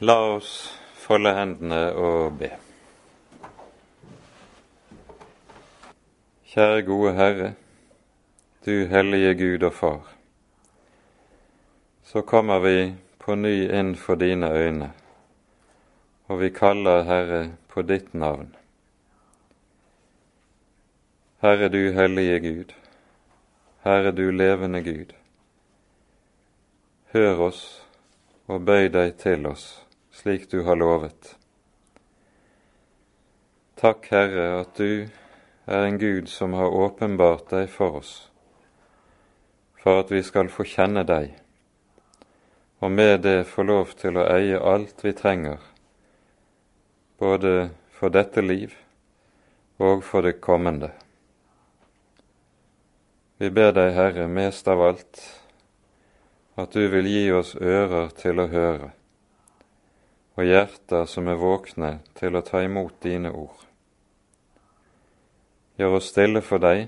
La oss folde hendene og be. Kjære gode Herre, du hellige Gud og Far. Så kommer vi på ny inn for dine øyne, og vi kaller, Herre, på ditt navn. Herre, du hellige Gud. Herre, du levende Gud. Hør oss og bøy deg til oss, slik du har lovet. Takk, Herre, at du er en Gud som har åpenbart deg for oss, for at vi skal få kjenne deg, og med det få lov til å eie alt vi trenger, både for dette liv og for det kommende. Vi ber deg, Herre, mest av alt, at du vil gi oss ører til å høre, og hjerter som er våkne til å ta imot dine ord. Gjør oss stille for deg,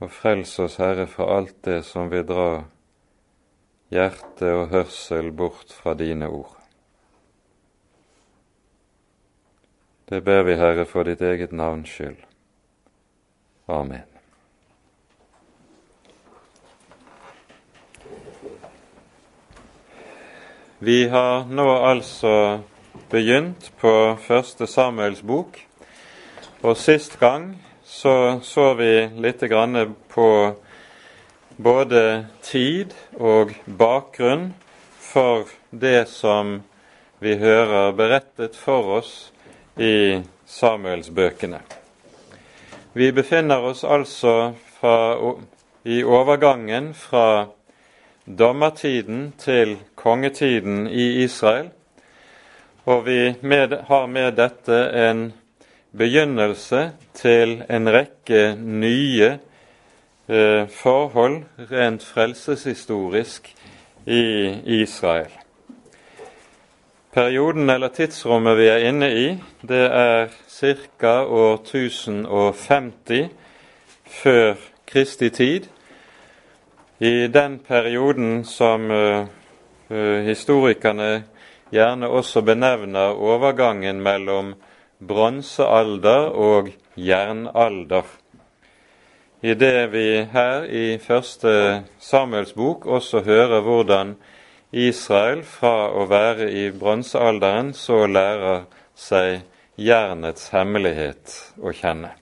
og frels oss, Herre, fra alt det som vil dra hjerte og hørsel bort fra dine ord. Det ber vi, Herre, for ditt eget navns skyld. Amen. Vi har nå altså begynt på første Samuels bok, og sist gang så så vi litt på både tid og bakgrunn for det som vi hører berettet for oss i Samuelsbøkene. Vi befinner oss altså fra, i overgangen fra dommertiden til kongetiden i Israel, og vi med, har med dette en begynnelse til en rekke nye eh, forhold rent frelseshistorisk i Israel. Perioden eller tidsrommet vi er inne i, det er ca. år 1050 før Kristi tid. I den perioden som uh, historikerne gjerne også benevner overgangen mellom bronsealder og jernalder. I det vi her i første Samuels bok også hører hvordan Israel fra å være i bronsealderen så lærer seg jernets hemmelighet å kjenne.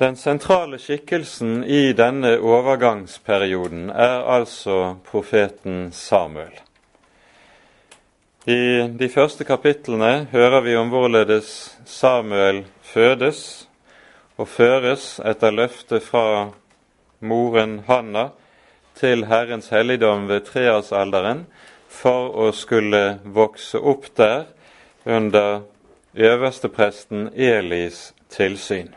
Den sentrale skikkelsen i denne overgangsperioden er altså profeten Samuel. I de første kapitlene hører vi om hvorledes Samuel fødes og føres etter løftet fra moren Hanna til Herrens helligdom ved treårsalderen for å skulle vokse opp der under øverstepresten Elis tilsyn.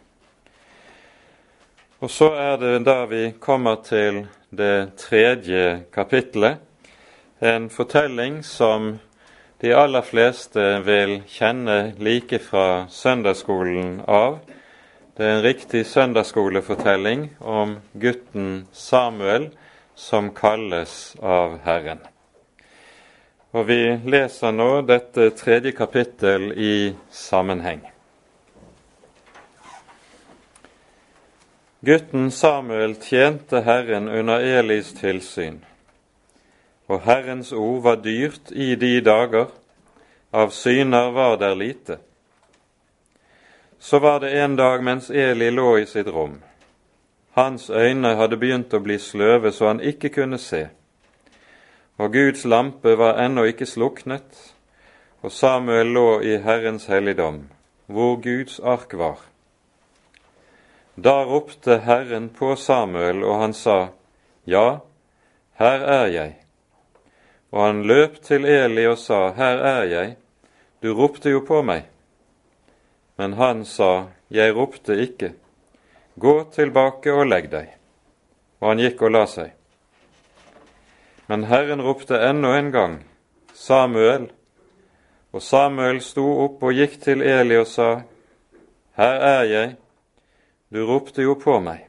Og så er det da vi kommer til det tredje kapittelet, en fortelling som de aller fleste vil kjenne like fra søndagsskolen av. Det er en riktig søndagsskolefortelling om gutten Samuel som kalles av Herren. Og vi leser nå dette tredje kapittel i sammenheng. Gutten Samuel tjente Herren under Elis tilsyn og Herrens ord var dyrt i de dager, av syner var der lite. Så var det en dag mens Eli lå i sitt rom. Hans øyne hadde begynt å bli sløve så han ikke kunne se. Og Guds lampe var ennå ikke sluknet, og Samuel lå i Herrens helligdom, hvor Guds ark var. Da ropte Herren på Samuel, og han sa, Ja, her er jeg. Og han løp til Eli og sa, Her er jeg, du ropte jo på meg. Men han sa, Jeg ropte ikke, gå tilbake og legg deg. Og han gikk og la seg. Men Herren ropte ennå en gang, Samuel. Og Samuel sto opp og gikk til Eli og sa, Her er jeg, du ropte jo på meg.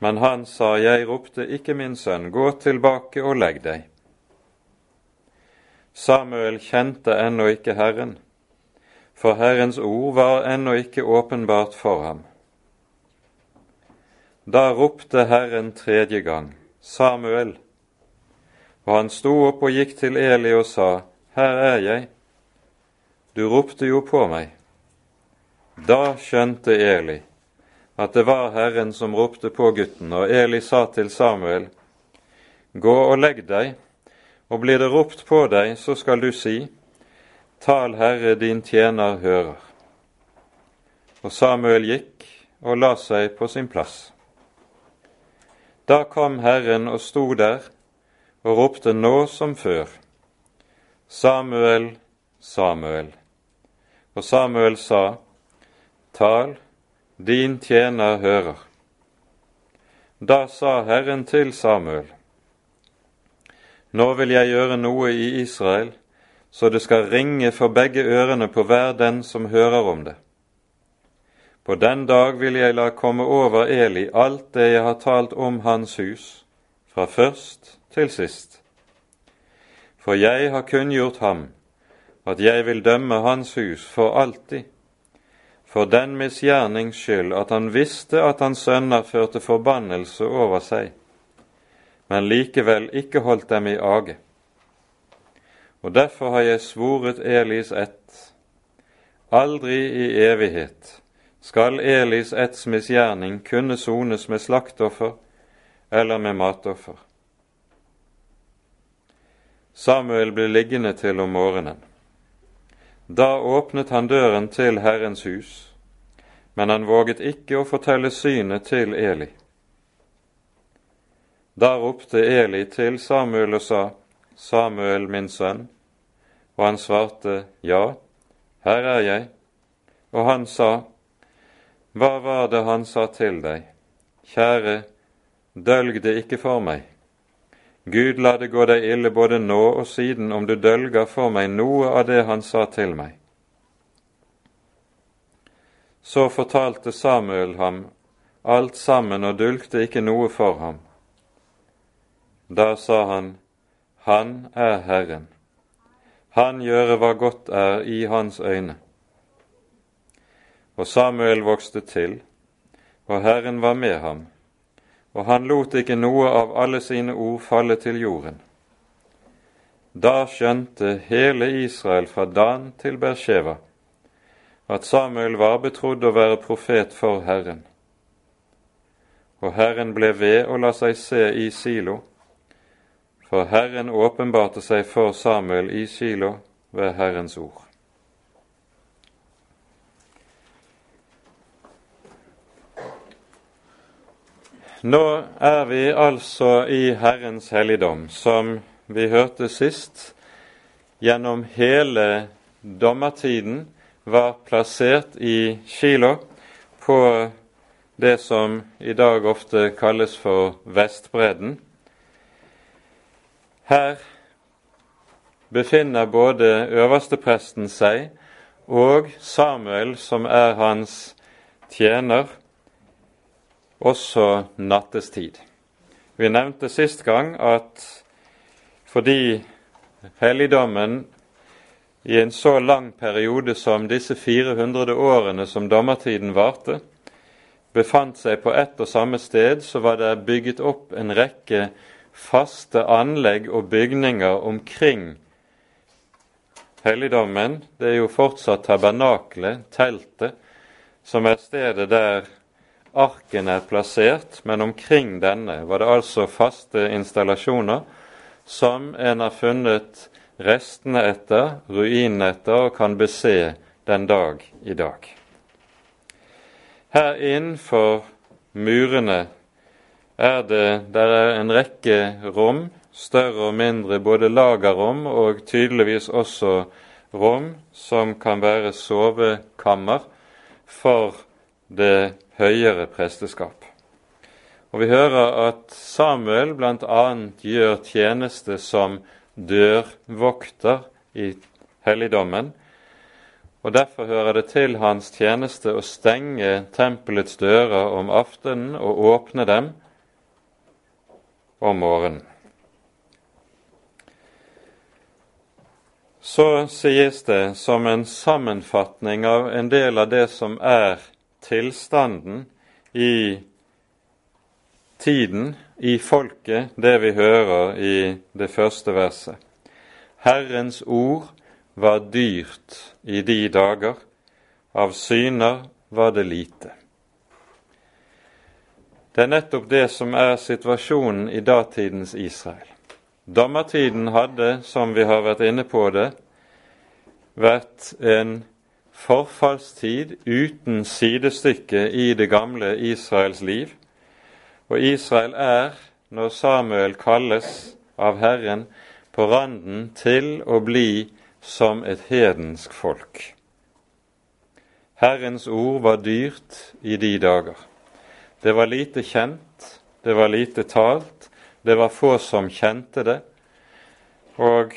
Men han sa, Jeg ropte ikke min sønn, gå tilbake og legg deg. Samuel kjente ennå ikke Herren, for Herrens ord var ennå ikke åpenbart for ham. Da ropte Herren tredje gang, Samuel, og han sto opp og gikk til Eli og sa, Her er jeg. Du ropte jo på meg. Da skjønte Eli at det var Herren som ropte på gutten, og Eli sa til Samuel, Gå og legg deg, og blir det ropt på deg, så skal du si, Tal, Herre, din tjener hører. Og Samuel gikk og la seg på sin plass. Da kom Herren og sto der og ropte nå som før, Samuel, Samuel. Og Samuel sa, Tal, din tjener hører. Da sa Herren til Samuel, Nå vil jeg gjøre noe i Israel, så det skal ringe for begge ørene på hver den som hører om det. På den dag vil jeg la komme over Eli alt det jeg har talt om hans hus, fra først til sist. For jeg har kunngjort ham at jeg vil dømme hans hus for alltid for den misgjernings skyld at han visste at hans sønner førte forbannelse over seg, men likevel ikke holdt dem i age. Og derfor har jeg svoret Elis ett. Aldri i evighet skal Elis etts misgjerning kunne sones med slaktoffer eller med matoffer. Samuel ble liggende til om morgenen. Da åpnet han døren til Herrens hus, men han våget ikke å fortelle synet til Eli. Da ropte Eli til Samuel og sa, Samuel, min sønn, og han svarte, Ja, her er jeg. Og han sa, Hva var det han sa til deg? Kjære, dølg det ikke for meg. Gud la det gå deg ille både nå og siden om du dølger for meg noe av det han sa til meg. Så fortalte Samuel ham alt sammen og dulgte ikke noe for ham. Da sa han, Han er Herren. Han gjøre hva godt er i hans øyne. Og Samuel vokste til, og Herren var med ham og han lot ikke noe av alle sine ord falle til jorden. Da skjønte hele Israel fra Dan til Bersheva at Samuel var betrodd å være profet for Herren. Og Herren ble ved å la seg se i Silo, for Herren åpenbarte seg for Samuel i Silo ved Herrens ord. Nå er vi altså i Herrens helligdom, som vi hørte sist, gjennom hele dommertiden var plassert i Kilo på det som i dag ofte kalles for Vestbredden. Her befinner både øverstepresten seg og Samuel, som er hans tjener, også nattestid. Vi nevnte sist gang at fordi helligdommen i en så lang periode som disse 400 årene som dommertiden varte, befant seg på ett og samme sted, så var det bygget opp en rekke faste anlegg og bygninger omkring helligdommen. Det er jo fortsatt tabernaklet, teltet, som er stedet der arkene er plassert, men omkring denne var det altså faste installasjoner som en har funnet restene etter, ruinene etter, og kan bese den dag i dag. Her innenfor murene er det der er en rekke rom, større og mindre, både lagerrom og tydeligvis også rom som kan være sovekammer for det høyere presteskap. Og Vi hører at Samuel bl.a. gjør tjeneste som dørvokter i helligdommen. Og Derfor hører det til hans tjeneste å stenge tempelets dører om aftenen og åpne dem om morgenen. Så sies det som en sammenfatning av en del av det som er tilstanden i tiden, i folket, det vi hører i det første verset. Herrens ord var dyrt i de dager, av syner var det lite. Det er nettopp det som er situasjonen i datidens Israel. Dommertiden hadde, som vi har vært inne på det, vært en forfallstid uten sidestykke i det gamle Israels liv. Og Israel er, når Samuel kalles av Herren, på randen til å bli som et hedensk folk. Herrens ord var dyrt i de dager. Det var lite kjent, det var lite talt, det var få som kjente det, og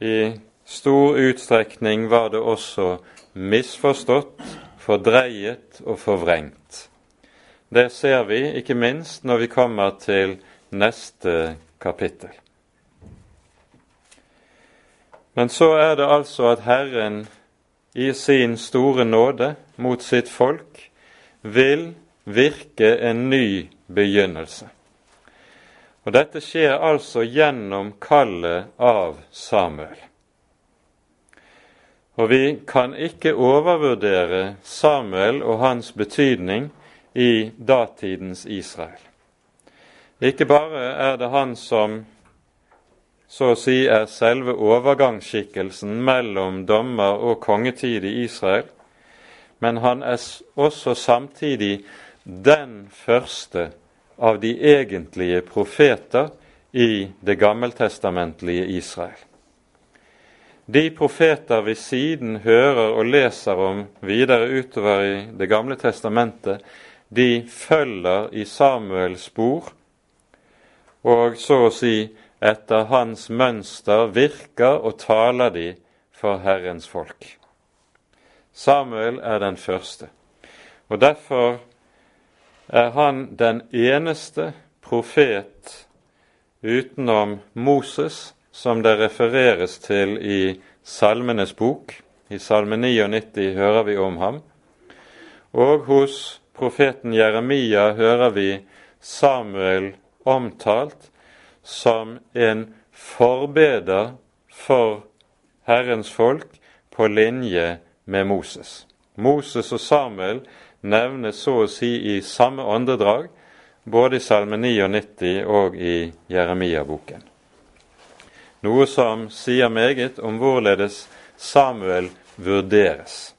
i stor utstrekning var det også misforstått, fordreiet og forvrengt. Det ser vi ikke minst når vi kommer til neste kapittel. Men så er det altså at Herren i sin store nåde mot sitt folk vil virke en ny begynnelse. Og Dette skjer altså gjennom kallet av Samuel. Og vi kan ikke overvurdere Samuel og hans betydning i datidens Israel. Ikke bare er det han som så å si er selve overgangsskikkelsen mellom dommer og kongetid i Israel, men han er også samtidig den første av de egentlige profeter i det gammeltestamentlige Israel. De profeter vi siden hører og leser om videre utover i Det gamle testamentet, de følger i Samuels spor, og så å si etter hans mønster virker og taler de for Herrens folk. Samuel er den første. Og Derfor er han den eneste profet utenom Moses som det refereres til i Salmenes bok. I Salme 99 hører vi om ham. Og hos profeten Jeremia hører vi Samuel omtalt som en forbeder for Herrens folk på linje med Moses. Moses og Samuel nevnes så å si i samme åndedrag, både i Salme 99 og i Jeremia-boken. Noe som sier meget om hvorledes Samuel vurderes.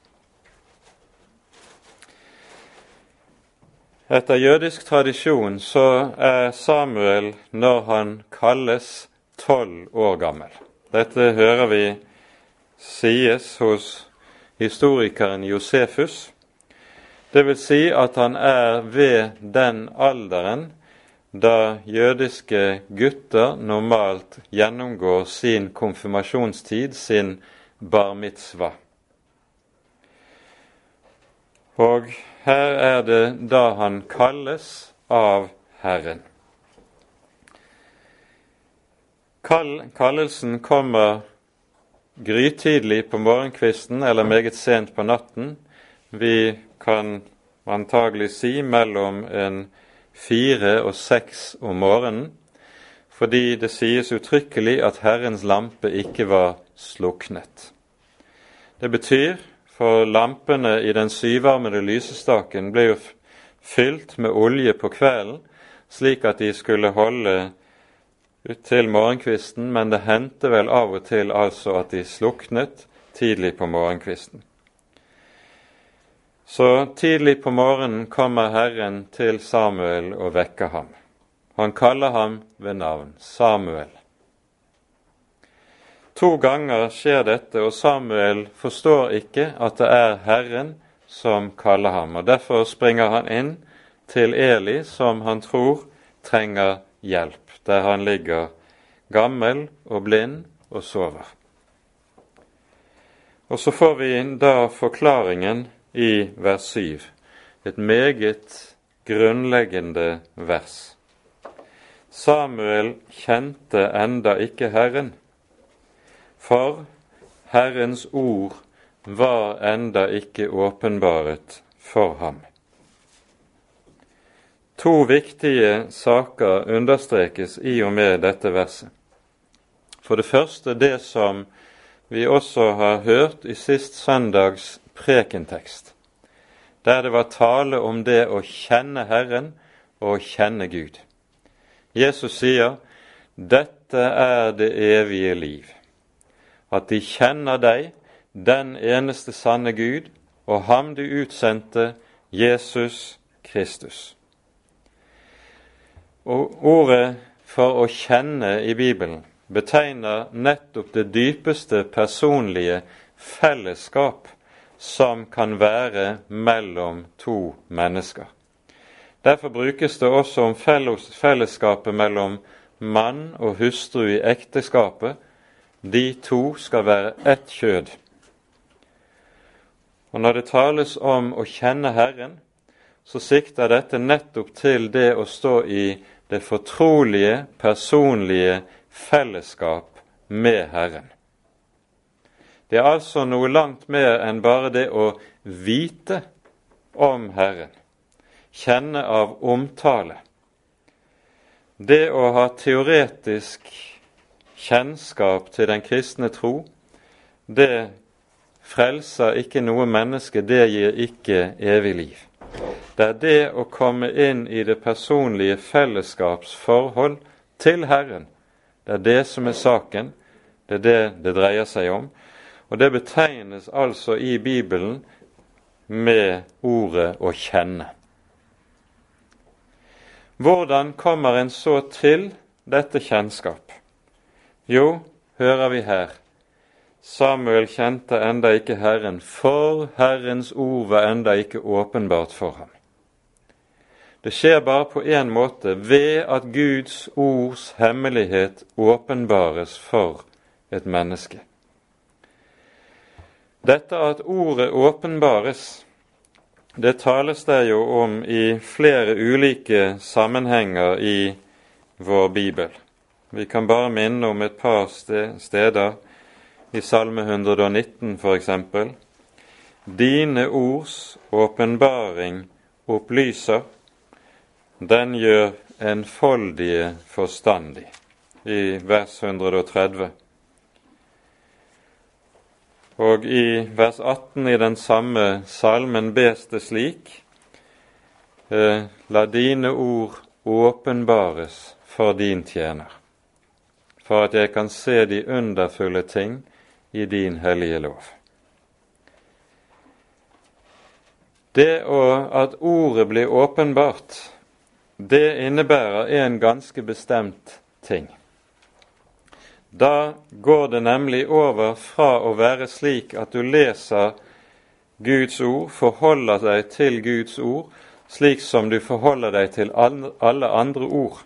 Etter jødisk tradisjon så er Samuel når han kalles tolv år gammel. Dette hører vi sies hos historikeren Josefus, det vil si at han er ved den alderen da jødiske gutter normalt gjennomgår sin konfirmasjonstid, sin bar mitzvah. Og her er det da han kalles av Herren. Kallelsen kommer grytidlig på morgenkvisten eller meget sent på natten. Vi kan antagelig si mellom en fire og seks om morgenen, fordi det sies uttrykkelig at Herrens lampe ikke var sluknet. Det betyr, for lampene i den syvarmede lysestaken ble jo fylt med olje på kvelden, slik at de skulle holde til morgenkvisten, men det hendte vel av og til altså at de sluknet tidlig på morgenkvisten. Så tidlig på morgenen kommer Herren til Samuel og vekker ham. Han kaller ham ved navn Samuel. To ganger skjer dette, og Samuel forstår ikke at det er Herren som kaller ham. og Derfor springer han inn til Eli, som han tror trenger hjelp, der han ligger gammel og blind og sover. Og så får vi da forklaringen i vers 7. Et meget grunnleggende vers. Samuel kjente enda ikke Herren, for Herrens ord var enda ikke åpenbaret for ham. To viktige saker understrekes i og med dette verset. For det første det som vi også har hørt i sist søndags prekentekst, der det var tale om det å kjenne Herren og kjenne Gud. Jesus sier, 'Dette er det evige liv', at de kjenner deg, den eneste sanne Gud, og ham du utsendte, Jesus Kristus. Og Ordet for å kjenne i Bibelen betegner nettopp det dypeste personlige fellesskap som kan være mellom to mennesker. Derfor brukes det også om fellesskapet mellom mann og hustru i ekteskapet. De to skal være ett kjød. Og Når det tales om å kjenne Herren, så sikter dette nettopp til det å stå i det fortrolige, personlige fellesskap med Herren. Det er altså noe langt mer enn bare det å vite om Herren, kjenne av omtale. Det å ha teoretisk kjennskap til den kristne tro, det frelser ikke noe menneske, det gir ikke evig liv. Det er det å komme inn i det personlige fellesskapsforhold til Herren. Det er det som er saken. Det er det det dreier seg om. Og det betegnes altså i Bibelen med ordet 'å kjenne'. Hvordan kommer en så til dette kjennskap? Jo, hører vi her, Samuel kjente enda ikke Herren, for Herrens ord var enda ikke åpenbart for ham. Det skjer bare på én måte, ved at Guds ords hemmelighet åpenbares for et menneske. Dette at ordet åpenbares, det tales det jo om i flere ulike sammenhenger i vår bibel. Vi kan bare minne om et par steder i Salme 119 f.eks. Dine ords åpenbaring opplyser den gjør enfoldige forstandig, i vers 130. Og i vers 18 i den samme salmen bes det slik eh, La dine ord åpenbares for din tjener, for at jeg kan se de underfulle ting i din hellige lov. Det at ordet blir åpenbart, det innebærer en ganske bestemt ting. Da går det nemlig over fra å være slik at du leser Guds ord, forholder deg til Guds ord, slik som du forholder deg til alle andre ord,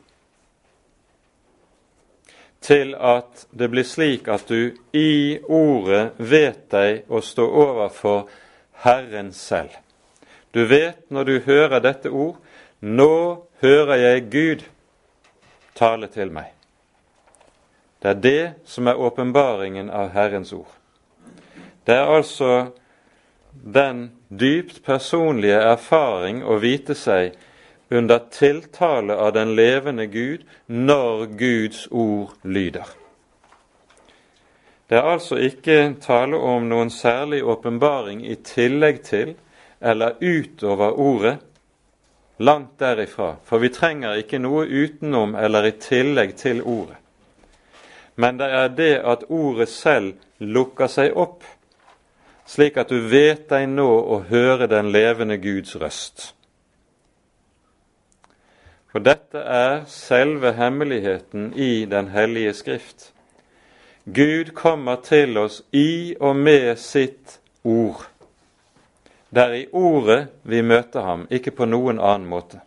til at det blir slik at du i ordet vet deg å stå overfor Herren selv. Du vet når du hører dette ord, nå hører jeg Gud tale til meg. Det er det som er åpenbaringen av Herrens ord. Det er altså den dypt personlige erfaring å vite seg under tiltale av den levende Gud når Guds ord lyder. Det er altså ikke tale om noen særlig åpenbaring i tillegg til eller utover ordet, Langt derifra, for vi trenger ikke noe utenom eller i tillegg til ordet. Men det er det at ordet selv lukker seg opp, slik at du vet deg nå å høre den levende Guds røst. For dette er selve hemmeligheten i Den hellige Skrift. Gud kommer til oss i og med sitt ord. Det er i ordet vi møter ham, ikke på noen annen måte.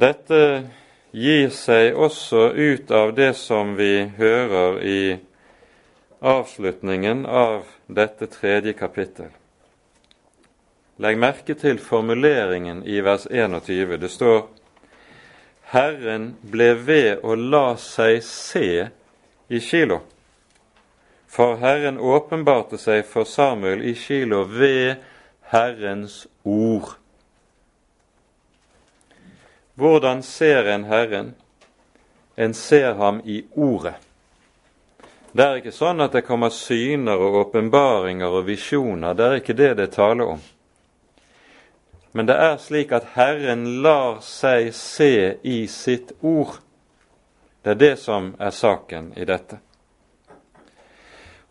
Dette gir seg også ut av det som vi hører i avslutningen av dette tredje kapittel. Legg merke til formuleringen i vers 21. Det står Herren ble ved å la seg se i Kilo. For Herren åpenbarte seg for Samuel i Kilo ved Herrens ord. Hvordan ser en Herren? En ser ham i Ordet. Det er ikke sånn at det kommer syner og åpenbaringer og visjoner. Det er ikke det det taler om. Men det er slik at Herren lar seg se i sitt ord. Det er det som er saken i dette.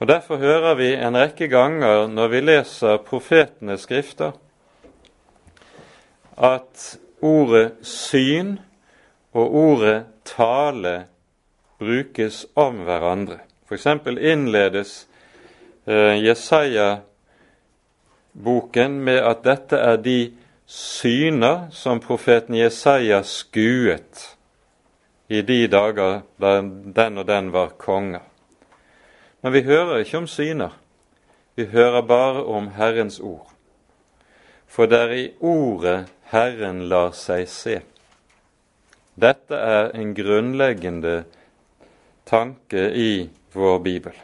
Og Derfor hører vi en rekke ganger når vi leser profetenes skrifter, at ordet syn og ordet tale brukes om hverandre. F.eks. innledes eh, Jesaja-boken med at dette er de syner som profeten Jesaja skuet i de dager da den og den var konge. Men vi hører ikke om syner. Vi hører bare om Herrens ord. For det er i ordet Herren lar seg se. Dette er en grunnleggende tanke i vår bibel.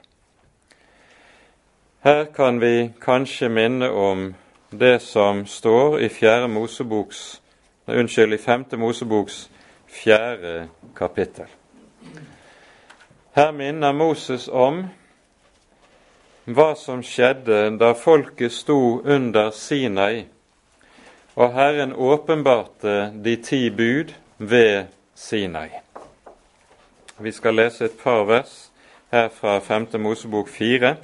Her kan vi kanskje minne om det som står i fjerde Moseboks Unnskyld, i femte Moseboks fjerde kapittel. Her minner Moses om hva som skjedde da folket sto under Sinai, og Herren åpenbarte de ti bud ved Sinai. Vi skal lese et par vers her fra 5. Mosebok 4.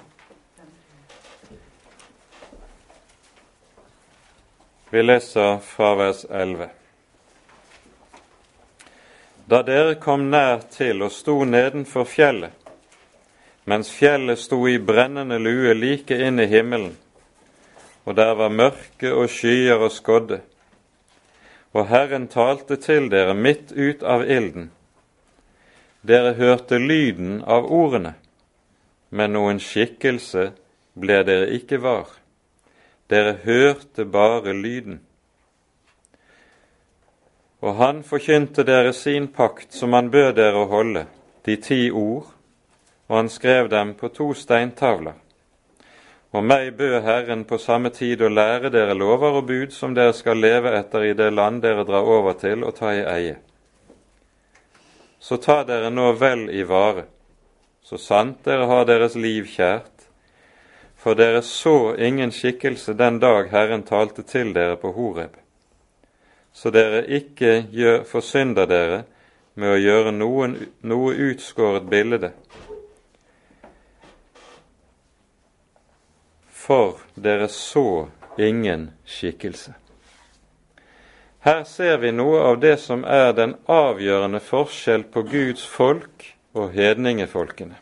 Vi leser fra vers 11. Da dere kom nær til og sto nedenfor fjellet, mens fjellet sto i brennende lue like inn i himmelen, og der var mørke og skyer og skodde, og Herren talte til dere midt ut av ilden, dere hørte lyden av ordene, men noen skikkelse ble dere ikke var. Dere hørte bare lyden. Og han forkynte dere sin pakt, som han bød dere å holde, de ti ord, og han skrev dem på to steintavler. Og meg bød Herren på samme tid å lære dere lover og bud som dere skal leve etter i det land dere drar over til og ta i eie. Så ta dere nå vel i vare, så sant dere har deres liv kjært, for dere så ingen skikkelse den dag Herren talte til dere på Horeb, så dere ikke gjør, forsynder dere med å gjøre noen, noe utskåret bilde. For dere så ingen skikkelse. Her ser vi noe av det som er den avgjørende forskjell på Guds folk og hedningefolkene.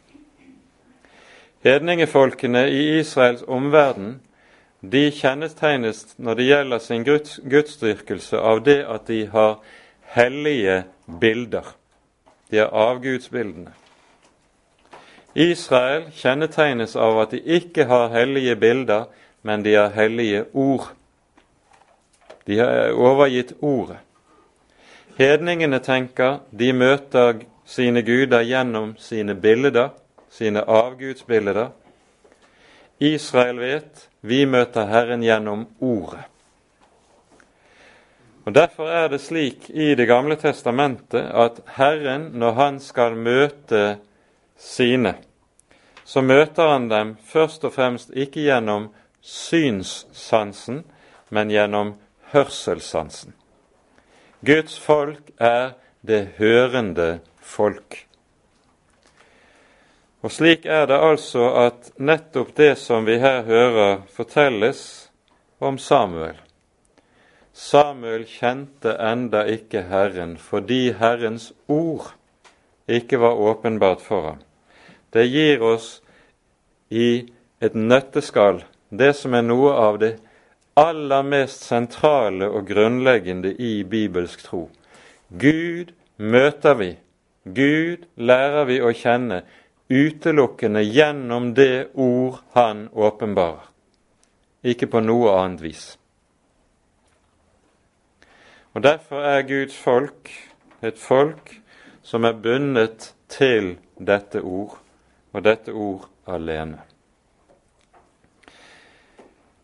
Hedningefolkene i Israels omverden de kjennetegnes når det gjelder sin guds, gudsdyrkelse, av det at de har hellige bilder. De er avgudsbildene. Israel kjennetegnes av at de ikke har hellige bilder, men de har hellige ord. De har overgitt ordet. Hedningene tenker de møter sine guder gjennom sine bilder, sine avgudsbilder. Israel vet vi møter Herren gjennom ordet. Og Derfor er det slik i Det gamle testamentet at Herren, når han skal møte sine, så møter han dem først og fremst ikke gjennom synssansen, men gjennom hørselssansen. Guds folk er det hørende folk. Og slik er det altså at nettopp det som vi her hører fortelles om Samuel Samuel kjente enda ikke Herren fordi Herrens ord ikke var åpenbart for ham. Det gir oss i et nøtteskall det som er noe av det aller mest sentrale og grunnleggende i bibelsk tro. Gud møter vi, Gud lærer vi å kjenne utelukkende gjennom det ord Han åpenbarer, ikke på noe annet vis. Og Derfor er Guds folk et folk som er bundet til dette ord, og dette ord alene.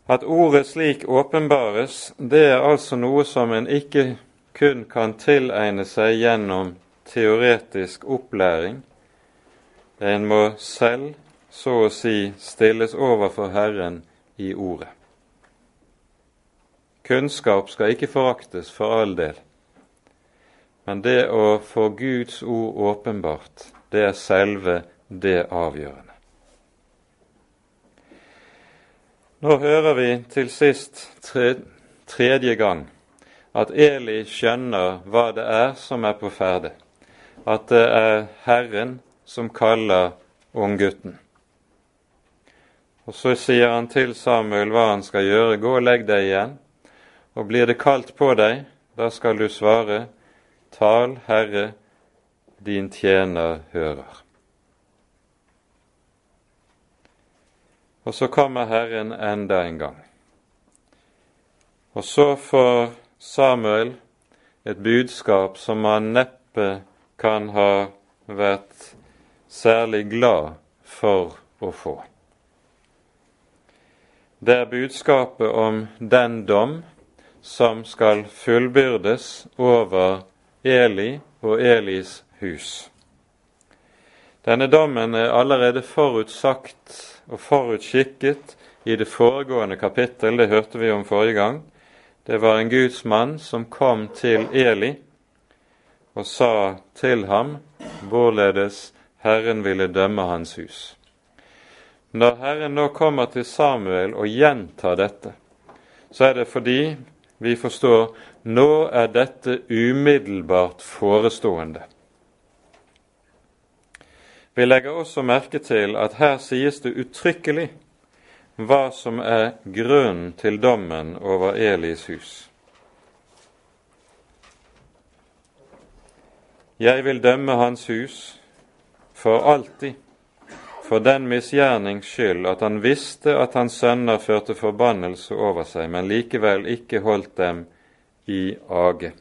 At ordet slik åpenbares, det er altså noe som en ikke kun kan tilegne seg gjennom teoretisk opplæring. En må selv, så å si, stilles overfor Herren i ordet. Kunnskap skal ikke foraktes for all del, men det å få Guds ord åpenbart, det er selve det avgjørende. Nå hører vi til sist tre, tredje gang at Eli skjønner hva det er som er på ferde, at det er Herren som kaller unggutten. Og så sier han til Samuel hva han skal gjøre. Gå og legg deg igjen. Og blir det kaldt på deg, da skal du svare, Tal, Herre, din tjener hører. Og så kommer Herren enda en gang. Og så får Samuel et budskap som han neppe kan ha vært særlig glad for å få. Det er budskapet om den dom som skal fullbyrdes over Eli og Elis hus. Denne dommen er allerede forutsagt og forutskikket i det foregående kapittel, det hørte vi om forrige gang. Det var en Guds mann som kom til Eli og sa til ham hvorledes Herren ville dømme hans hus. Når Herren nå kommer til Samuel og gjentar dette, så er det fordi vi forstår nå er dette umiddelbart forestående. Vi legger også merke til at her sies det uttrykkelig hva som er grunnen til dommen over Elis hus. Jeg vil dømme hans hus for alltid for den misgjernings skyld at han visste at hans sønner førte forbannelse over seg, men likevel ikke holdt dem i age.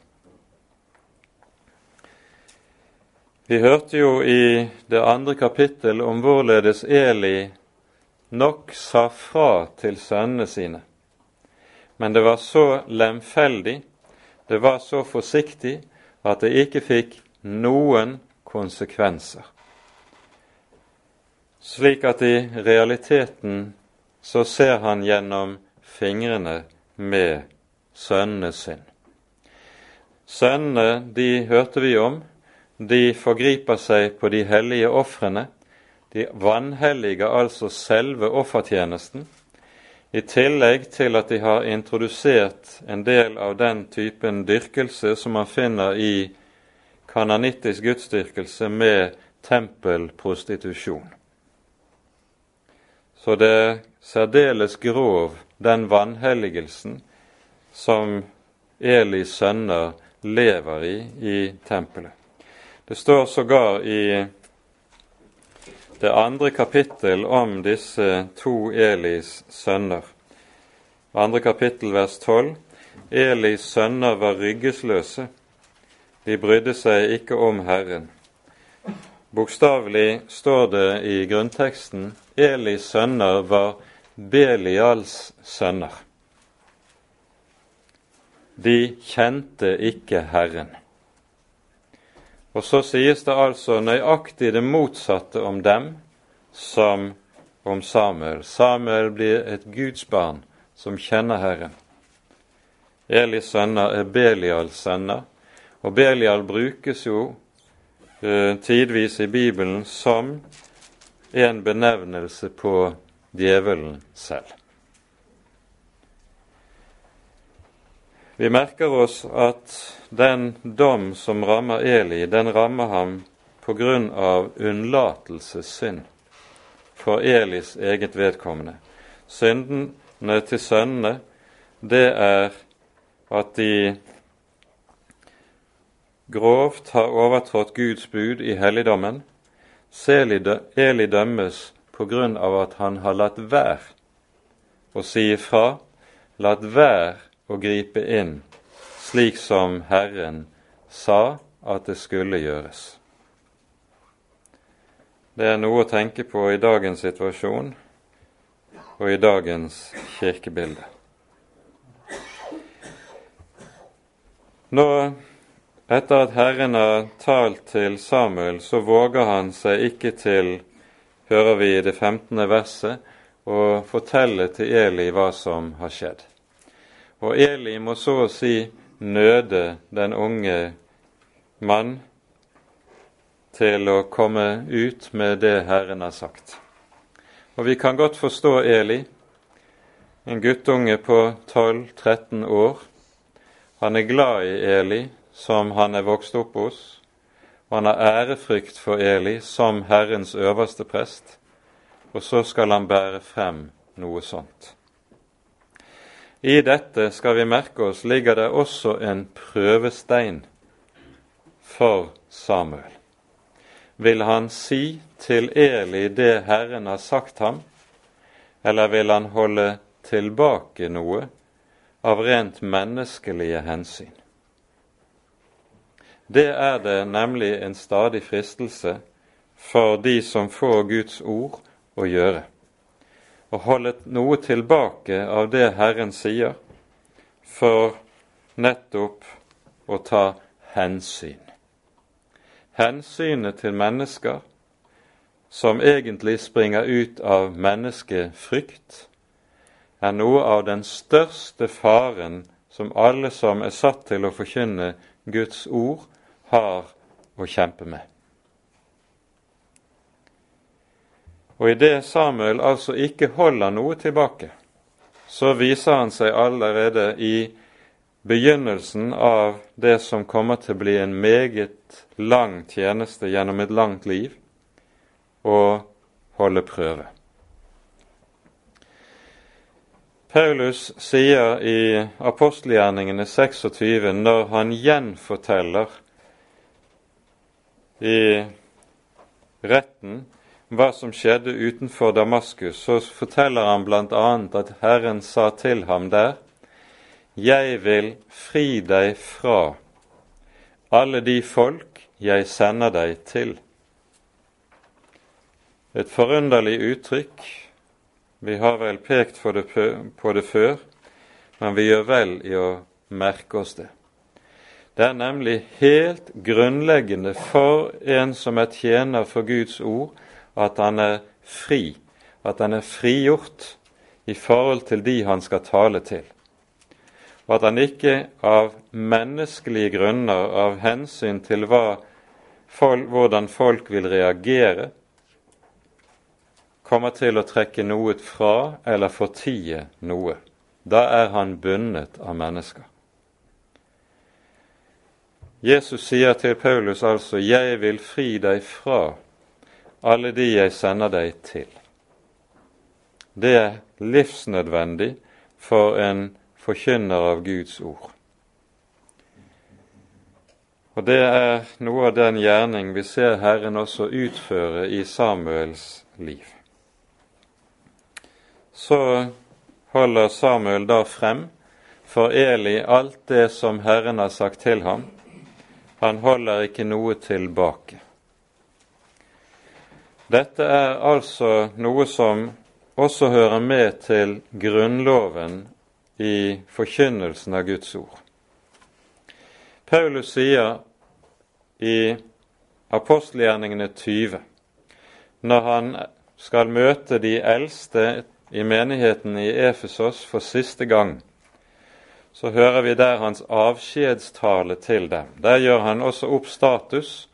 Vi hørte jo i det andre kapittel om hvorledes Eli nok sa fra til sønnene sine. Men det var så lemfeldig, det var så forsiktig, at det ikke fikk noen konsekvenser slik at i realiteten så ser han gjennom fingrene med sønnene sin. Sønnene, de hørte vi om, de forgriper seg på de hellige ofrene. De vanhelliger altså selve offertjenesten, i tillegg til at de har introdusert en del av den typen dyrkelse som man finner i kananittisk gudsdyrkelse med tempelprostitusjon. Så det er særdeles grov, den vanhelligelsen som Elis sønner lever i i tempelet. Det står sågar i det andre kapittel om disse to Elis sønner. Andre kapittel vers 12. Elis sønner var ryggesløse. De brydde seg ikke om Herren. Bokstavelig står det i grunnteksten Elis sønner var Belials sønner. De kjente ikke Herren. Og så sies det altså nøyaktig det motsatte om dem som om Samuel. Samuel blir et Guds barn som kjenner Herren. Elis sønner er Belials sønner, og Belial brukes jo Eh, tidvis i Bibelen som en benevnelse på djevelen selv. Vi merker oss at den dom som rammer Eli, den rammer ham på grunn av unnlatelsessynd for Elis eget vedkommende. Syndene til sønnene, det er at de grovt har overtrådt Guds bud i helligdommen, Eli dømmes på grunn av at han har latt være å si ifra, latt være å gripe inn, slik som Herren sa at det skulle gjøres. Det er noe å tenke på i dagens situasjon og i dagens kirkebilde. Nå, etter at Herren har talt til Samuel, så våger han seg ikke til, hører vi i det 15. verset, å fortelle til Eli hva som har skjedd. Og Eli må så å si nøde den unge mann til å komme ut med det Herren har sagt. Og vi kan godt forstå Eli, en guttunge på 12-13 år. Han er glad i Eli, som han er vokst opp hos, og han har ærefrykt for Eli som Herrens øverste prest, og så skal han bære frem noe sånt. I dette skal vi merke oss ligger det også en prøvestein for Samuel vil han si til Eli det Herren har sagt ham, eller vil han holde tilbake noe av rent menneskelige hensyn? Det er det nemlig en stadig fristelse for de som får Guds ord, å gjøre. Å holde noe tilbake av det Herren sier, for nettopp å ta hensyn hensynet til mennesker som egentlig springer ut av menneskefrykt, er noe av den største faren som alle som er satt til å forkynne Guds ord, har å kjempe med. Og i det Samuel altså ikke holder noe tilbake, så viser han seg allerede i begynnelsen av det som kommer til å bli en meget lang tjeneste gjennom et langt liv, å holde prøve. Paulus sier i apostelgjerningene 26, når han gjenforteller i retten hva som skjedde utenfor Damaskus, så forteller han bl.a. at Herren sa til ham der jeg vil fri deg fra alle de folk jeg sender deg til. Et forunderlig uttrykk. Vi har vel pekt på det, på det før, men vi gjør vel i å merke oss det. Det er nemlig helt grunnleggende for en som er tjener for Guds ord, at han er fri, at han er frigjort i forhold til de han skal tale til og at han ikke av menneskelige grunner, av hensyn til folk, hvordan folk vil reagere, kommer til å trekke noe fra eller fortie noe. Da er han bundet av mennesker. Jesus sier til Paulus altså 'Jeg vil fri deg fra alle de jeg sender deg til'. Det er livsnødvendig for en forkynner av Guds ord. Og det er noe av den gjerning vi ser Herren også utføre i Samuels liv. Så holder Samuel da frem for Eli alt det som Herren har sagt til ham. Han holder ikke noe tilbake. Dette er altså noe som også hører med til Grunnloven i forkynnelsen av Guds ord. Paulus sier i apostelgjerningene 20, når han skal møte de eldste i menigheten i Efesos for siste gang, så hører vi der hans avskjedstale til dem. Der gjør han også opp status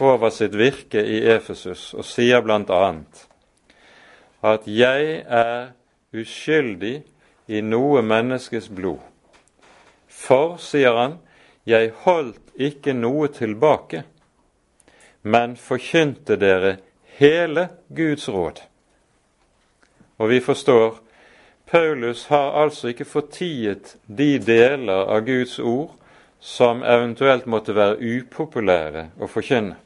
over sitt virke i Efesus og sier bl.a. at 'jeg er uskyldig i noe menneskes blod. For, sier han, jeg holdt ikke noe tilbake, men forkynte dere hele Guds råd. Og vi forstår Paulus har altså ikke fortiet de deler av Guds ord som eventuelt måtte være upopulære å forkynne.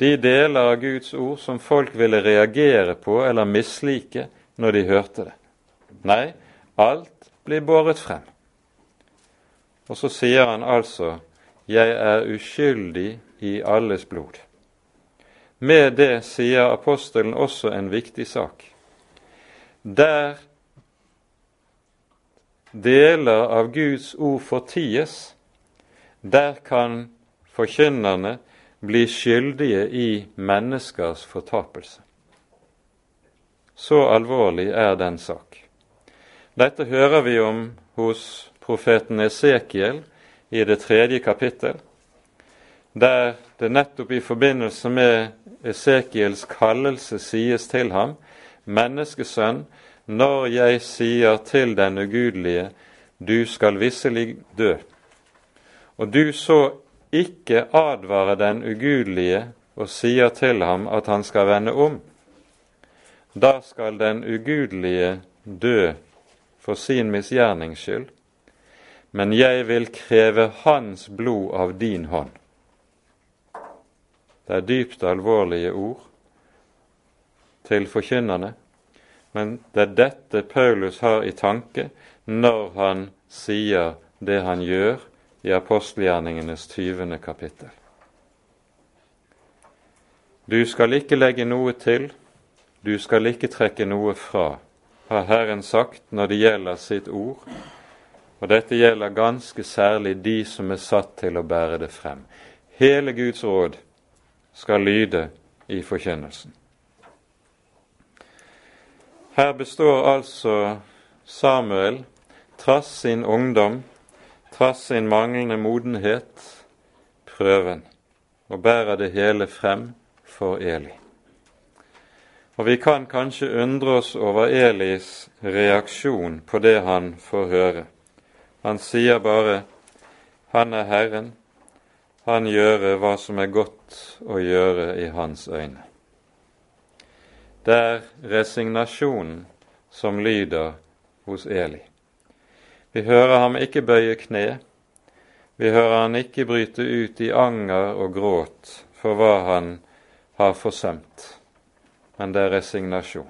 De deler av Guds ord som folk ville reagere på eller mislike når de hørte det. Nei, Alt blir båret frem. Og så sier han altså, jeg er uskyldig i alles blod. Med det sier apostelen også en viktig sak. Der deler av Guds ord forties, der kan forkynnerne bli skyldige i menneskers fortapelse. Så alvorlig er den sak. Dette hører vi om hos profeten Esekiel i det tredje kapittel, der det nettopp i forbindelse med Esekiels kallelse sies til ham, menneskesønn, når jeg sier til den ugudelige, du skal visselig dø, og du så ikke advarer den ugudelige og sier til ham at han skal vende om, da skal den ugudelige dø for sin misgjernings skyld, men jeg vil kreve hans blod av din hånd. Det er dypt alvorlige ord til forkynnerne, men det er dette Paulus har i tanke når han sier det han gjør i apostelgjerningenes 20. kapittel. Du skal ikke legge noe til, du skal ikke trekke noe fra, har Herren sagt når det gjelder sitt ord, og dette gjelder ganske særlig de som er satt til å bære det frem. Hele Guds råd skal lyde i forkynnelsen. Her består altså Samuel, trass sin ungdom, trass sin manglende modenhet, prøven, og bærer det hele frem for Eli. Og vi kan kanskje undre oss over Elis reaksjon på det han får høre. Han sier bare 'Han er Herren', han gjøre hva som er godt å gjøre i hans øyne. Det er resignasjonen som lyder hos Eli. Vi hører ham ikke bøye kne, vi hører han ikke bryte ut i anger og gråt for hva han har forsømt, men det er resignasjon.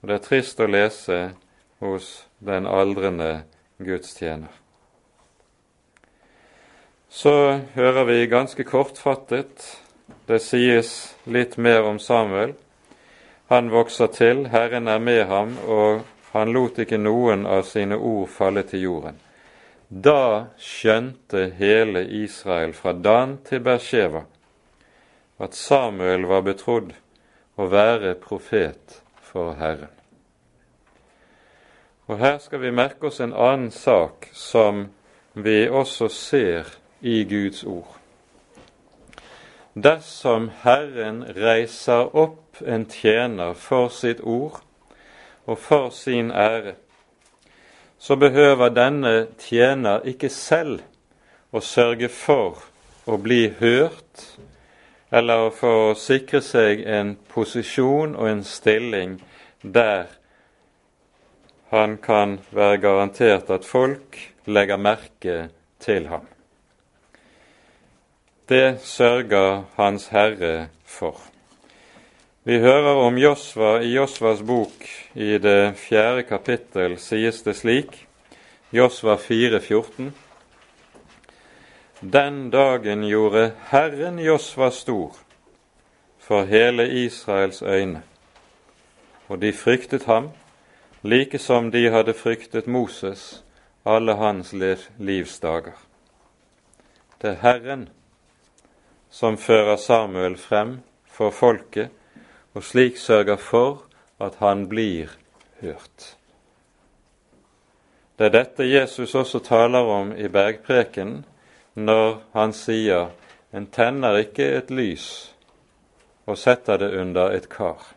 Og Det er trist å lese hos den aldrende gudstjener. Så hører vi ganske kortfattet det sies litt mer om Samuel. Han vokser til, Herren er med ham, og han lot ikke noen av sine ord falle til jorden. Da skjønte hele Israel fra Dan til Bersheva at Samuel var betrodd å være profet for Herren. Og Her skal vi merke oss en annen sak som vi også ser i Guds ord dersom Herren reiser opp en tjener for sitt ord og for sin ære, så behøver denne tjener ikke selv å sørge for å bli hørt eller for å sikre seg en posisjon og en stilling der han kan være garantert at folk legger merke til ham. Det sørger Hans Herre for. Vi hører om Josva i Josvas bok i det fjerde kapittel sies det slik, Josva 4, 14. Den dagen gjorde Herren Josva stor for hele Israels øyne, og de fryktet ham, like som de hadde fryktet Moses alle hans livs dager. Det er Herren som fører Samuel frem for folket, og slik sørger for at han blir hørt. Det er dette Jesus også taler om i bergpreken når han sier en tenner ikke et lys og setter det under et kar.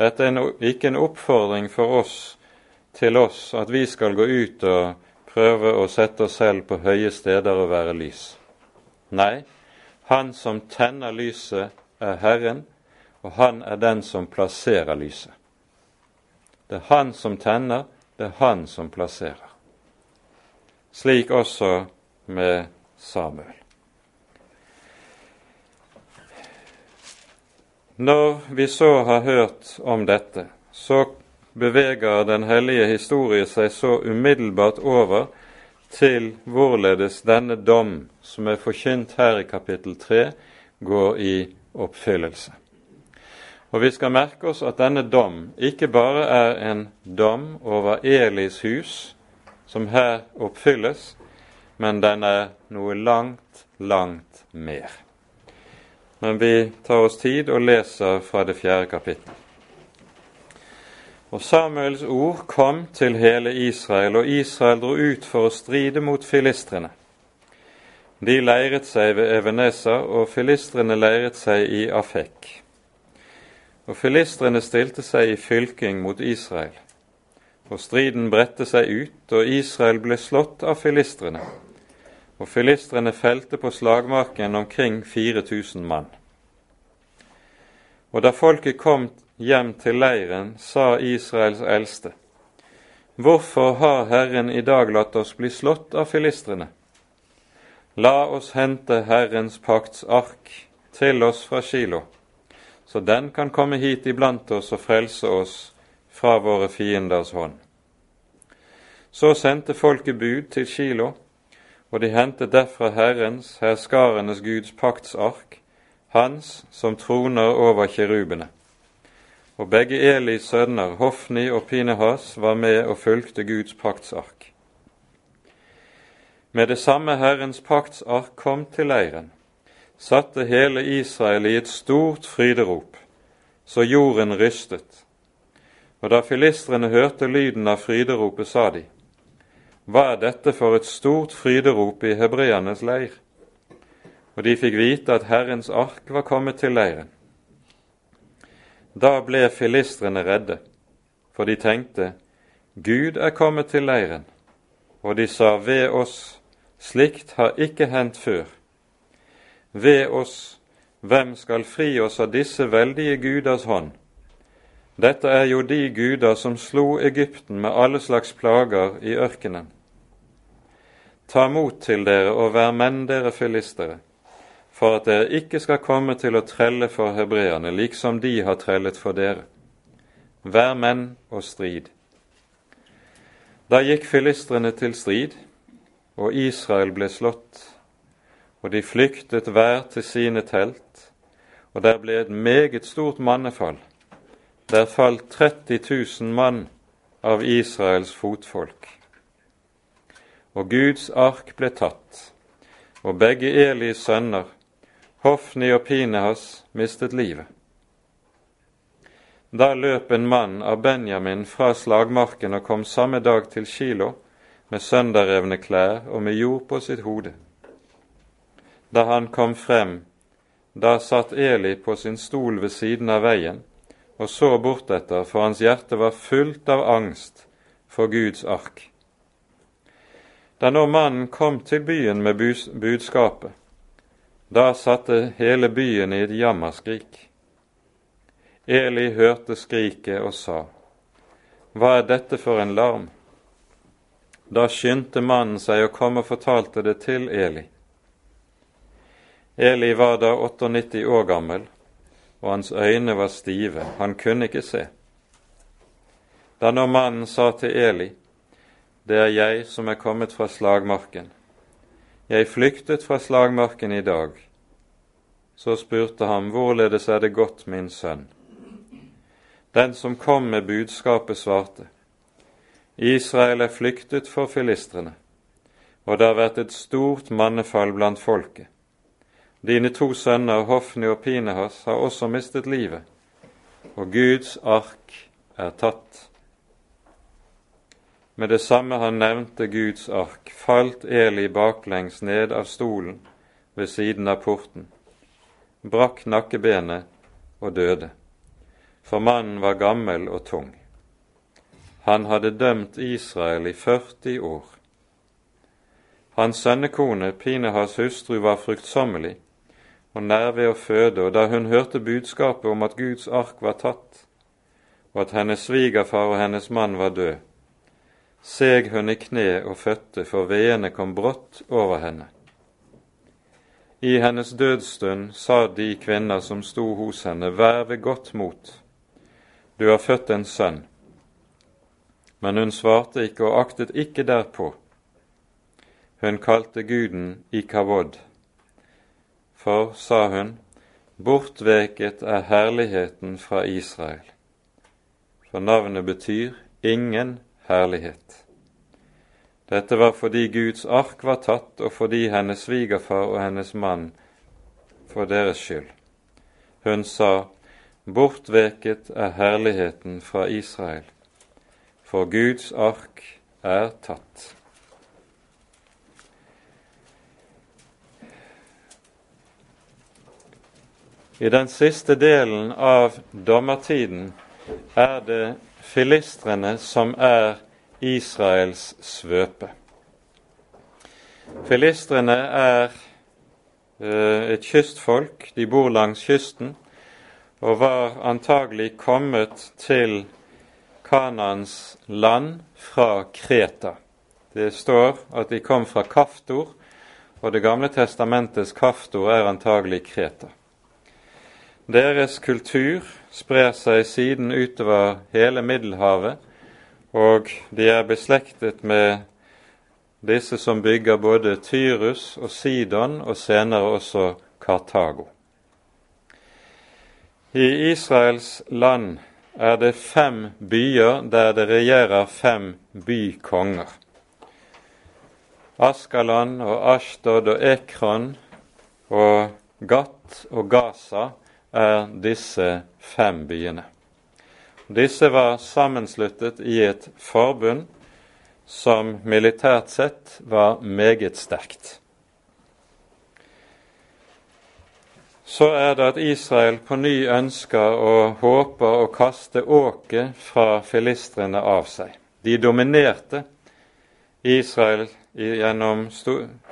Dette er ikke en oppfordring for oss til oss at vi skal gå ut og prøve å sette oss selv på høye steder og være lys. Nei, han som tenner lyset, er Herren, og han er den som plasserer lyset. Det er han som tenner, det er han som plasserer. Slik også med Samuel. Når vi så har hørt om dette, så beveger den hellige historie seg så umiddelbart over til hvorledes denne dom, som er forkynt her i kapittel 3, går i oppfyllelse. Og vi skal merke oss at denne dom ikke bare er en dom over Elis hus, som her oppfylles, men den er noe langt, langt mer. Men vi tar oss tid og leser fra det fjerde kapittel. Og Samuels ord kom til hele Israel, og Israel dro ut for å stride mot filistrene. De leiret seg ved Evenesa, og filistrene leiret seg i Afek. Og filistrene stilte seg i fylking mot Israel. Og striden bredte seg ut, og Israel ble slått av filistrene. Og filistrene felte på slagmarken omkring 4000 mann. Og da folket kom hjem til leiren, sa Israels eldste, Hvorfor har Herren i dag latt oss bli slått av filistrene? La oss hente Herrens pakts ark til oss fra Kilo så den kan komme hit iblant oss og frelse oss fra våre fienders hånd. Så sendte folket bud til Kilo, og de hentet derfra Herrens, herskarenes Guds paktsark, hans som troner over kirubene. Og begge Elis sønner, Hofni og Pinehas, var med og fulgte Guds paktsark. Med det samme Herrens paktsark kom til leiren, satte hele Israel i et stort fryderop, så jorden rystet. Og da filistrene hørte lyden av fryderopet, sa de, Hva er dette for et stort fryderop i hebreernes leir? Og de fikk vite at Herrens ark var kommet til leiren. Da ble filistrene redde, for de tenkte, Gud er kommet til leiren. Og de sa ved oss, slikt har ikke hendt før ved oss, hvem skal fri oss av disse veldige guders hånd? Dette er jo de guder som slo Egypten med alle slags plager i ørkenen. Ta mot til dere og vær menn, dere filistere, for at dere ikke skal komme til å trelle for hebreerne, liksom de har trellet for dere. Vær menn og strid. Da gikk filistrene til strid, og Israel ble slått og de flyktet hver til sine telt, og der ble et meget stort mannefall. Der falt 30 000 mann av Israels fotfolk. Og Guds ark ble tatt, og begge Elis sønner, Hofni og Pinehas, mistet livet. Da løp en mann av Benjamin fra slagmarken og kom samme dag til Kilo med sønderrevne klær og med jord på sitt hode. Da han kom frem, da satt Eli på sin stol ved siden av veien og så bortetter, for hans hjerte var fullt av angst for Guds ark. Da nå mannen kom til byen med budskapet, da satte hele byen i et jammerskrik. Eli hørte skriket og sa, Hva er dette for en larm? Da skyndte mannen seg og kom og fortalte det til Eli. Eli var da 98 år gammel, og hans øyne var stive, han kunne ikke se. Da når mannen sa til Eli, det er jeg som er kommet fra slagmarken, jeg flyktet fra slagmarken i dag, så spurte han, hvorledes er det gått, min sønn? Den som kom med budskapet, svarte, Israel er flyktet for filistrene, og det har vært et stort mannefall blant folket. Dine to sønner Hofni og Pinehas har også mistet livet, og Guds ark er tatt. Med det samme han nevnte Guds ark, falt Eli baklengs ned av stolen ved siden av porten, brakk nakkebenet og døde, for mannen var gammel og tung. Han hadde dømt Israel i 40 år. Hans sønnekone, Pinehas hustru, var fruktsommelig og nær ved å føde, og da hun hørte budskapet om at Guds ark var tatt, og at hennes svigerfar og hennes mann var død, seg hun i kne og fødte, for veene kom brått over henne. I hennes dødsstund sa de kvinner som sto hos henne, vær ved godt mot, du har født en sønn. Men hun svarte ikke og aktet ikke derpå. hun kalte guden Ikavod. For, sa hun, bortveket er herligheten fra Israel. For navnet betyr ingen herlighet. Dette var fordi Guds ark var tatt, og fordi hennes svigerfar og hennes mann for deres skyld. Hun sa, Bortveket er herligheten fra Israel, for Guds ark er tatt. I den siste delen av dommertiden er det filistrene som er Israels svøpe. Filistrene er eh, et kystfolk. De bor langs kysten og var antagelig kommet til Kanans land fra Kreta. Det står at de kom fra Kaftor, og Det gamle testamentets Kaftor er antagelig Kreta. Deres kultur sprer seg siden utover hele Middelhavet, og de er beslektet med disse som bygger både Tyrus og Sidon, og senere også Kartago. I Israels land er det fem byer der det regjerer fem bykonger. Askalon og Ashtod og Ekron og Gat og Gaza er disse fem byene. Disse var sammensluttet i et forbund som militært sett var meget sterkt. Så er det at Israel på ny ønsker og håper å kaste åket fra filistrene av seg. De dominerte Israel gjennom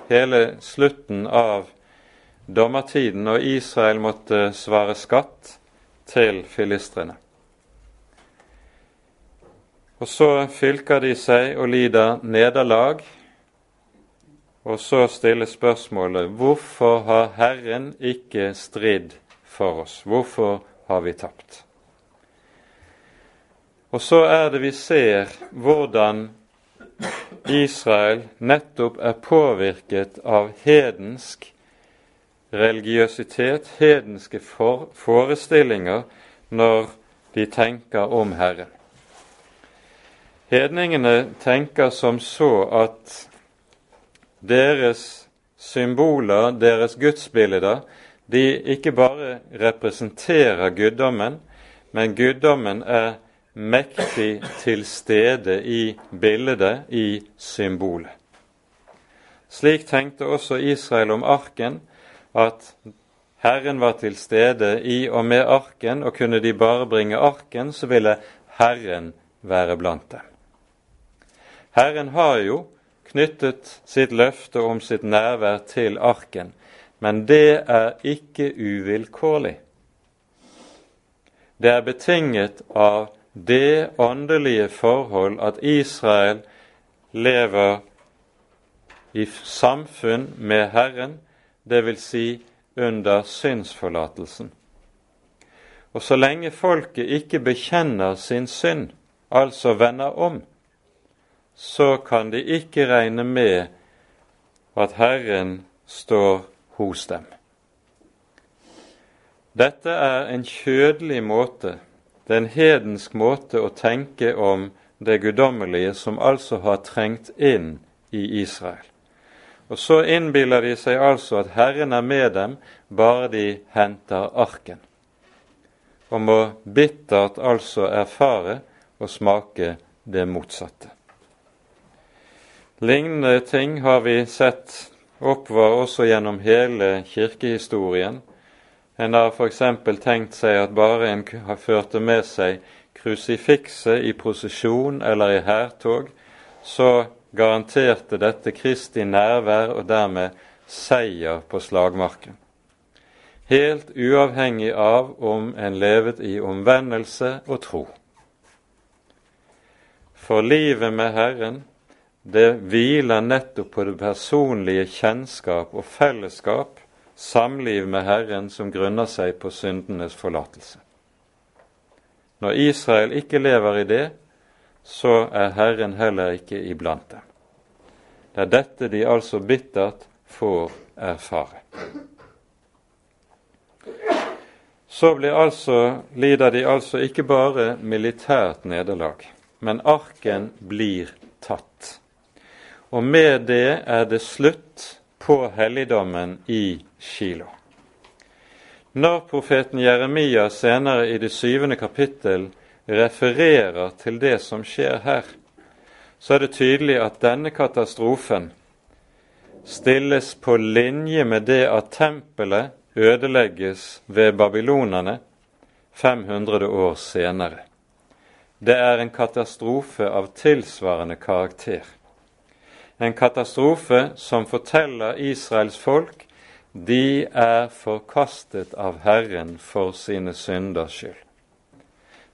hele slutten av dommertiden, og Israel måtte svare skatt til filistrene. Og så fylker de seg og lider nederlag, og så stiller spørsmålet hvorfor har Herren ikke stridd for oss? Hvorfor har vi tapt? Og så er det vi ser hvordan Israel nettopp er påvirket av hedensk religiøsitet, hedenske for forestillinger, når de tenker om Herren. Hedningene tenker som så at deres symboler, deres gudsbilder, de ikke bare representerer guddommen, men guddommen er mektig til stede i bildet, i symbolet. Slik tenkte også Israel om arken, at Herren var til stede i og med arken, og kunne de bare bringe arken, så ville Herren være blant dem. Herren har jo knyttet sitt løfte om sitt nærvær til arken, men det er ikke uvilkårlig. Det er betinget av det åndelige forhold at Israel lever i samfunn med Herren, dvs. Si under synsforlatelsen. Og så lenge folket ikke bekjenner sin synd, altså vender om, så kan de ikke regne med at Herren står hos dem. Dette er en kjødelig måte, det er en hedensk måte å tenke om det guddommelige som altså har trengt inn i Israel. Og så innbiller de seg altså at Herren er med dem bare de henter arken, og må bittert altså erfare og smake det motsatte. Lignende ting har vi sett oppvar også gjennom hele kirkehistorien. En har f.eks. tenkt seg at bare en førte med seg krusifikset i prosesjon eller i hærtog, så garanterte dette Kristi nærvær og dermed seier på slagmarken. Helt uavhengig av om en levet i omvendelse og tro. For livet med Herren, det hviler nettopp på det personlige kjennskap og fellesskap, samliv med Herren, som grunner seg på syndenes forlatelse. Når Israel ikke lever i det, så er Herren heller ikke iblant dem. Det er dette de altså bittert får erfare. Så altså, lider de altså ikke bare militært nederlag, men arken blir tatt. Og med det er det slutt på helligdommen i Kilo. Når profeten Jeremia senere i det syvende kapittel refererer til det som skjer her, så er det tydelig at denne katastrofen stilles på linje med det at tempelet ødelegges ved babylonerne 500 år senere. Det er en katastrofe av tilsvarende karakter. En katastrofe som forteller Israels folk de er forkastet av Herren for sine synders skyld.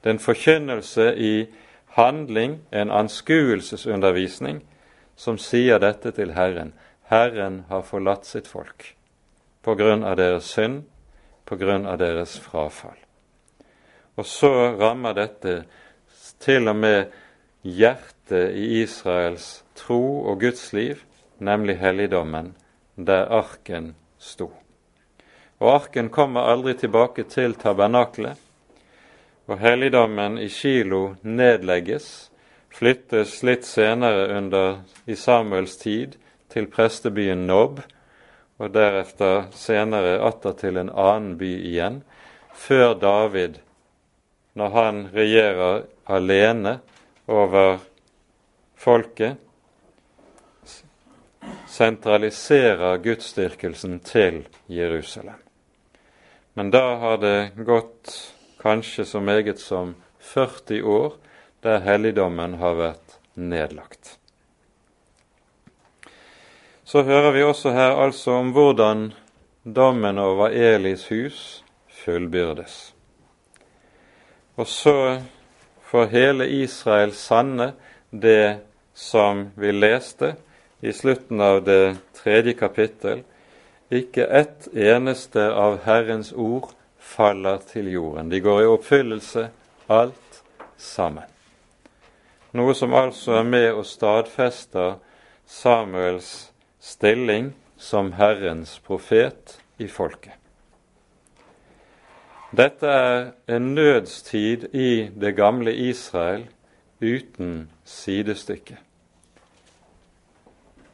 Det er en forkynnelse i handling, en anskuelsesundervisning, som sier dette til Herren. Herren har forlatt sitt folk på grunn av deres synd, på grunn av deres frafall. Og så rammer dette til og med hjertet i Israels tro og Guds liv, nemlig helligdommen, der arken sto. Og arken kommer aldri tilbake til tabernaklet, og helligdommen i Kilo nedlegges, flyttes litt senere under i Samuels tid til prestebyen Nob, og deretter senere atter til en annen by igjen, før David, når han regjerer alene over folket, sentraliserer gudsdyrkelsen til Jerusalem. Men da har det gått kanskje så meget som 40 år der helligdommen har vært nedlagt. Så hører vi også her altså om hvordan dommen over Elis hus fullbyrdes. Og så får hele Israel sanne det som vi leste i slutten av det tredje kapittel. Ikke ett eneste av Herrens ord faller til jorden. De går i oppfyllelse, alt sammen. Noe som altså er med og stadfester Samuels stilling som Herrens profet i folket. Dette er en nødstid i det gamle Israel uten sidestykke.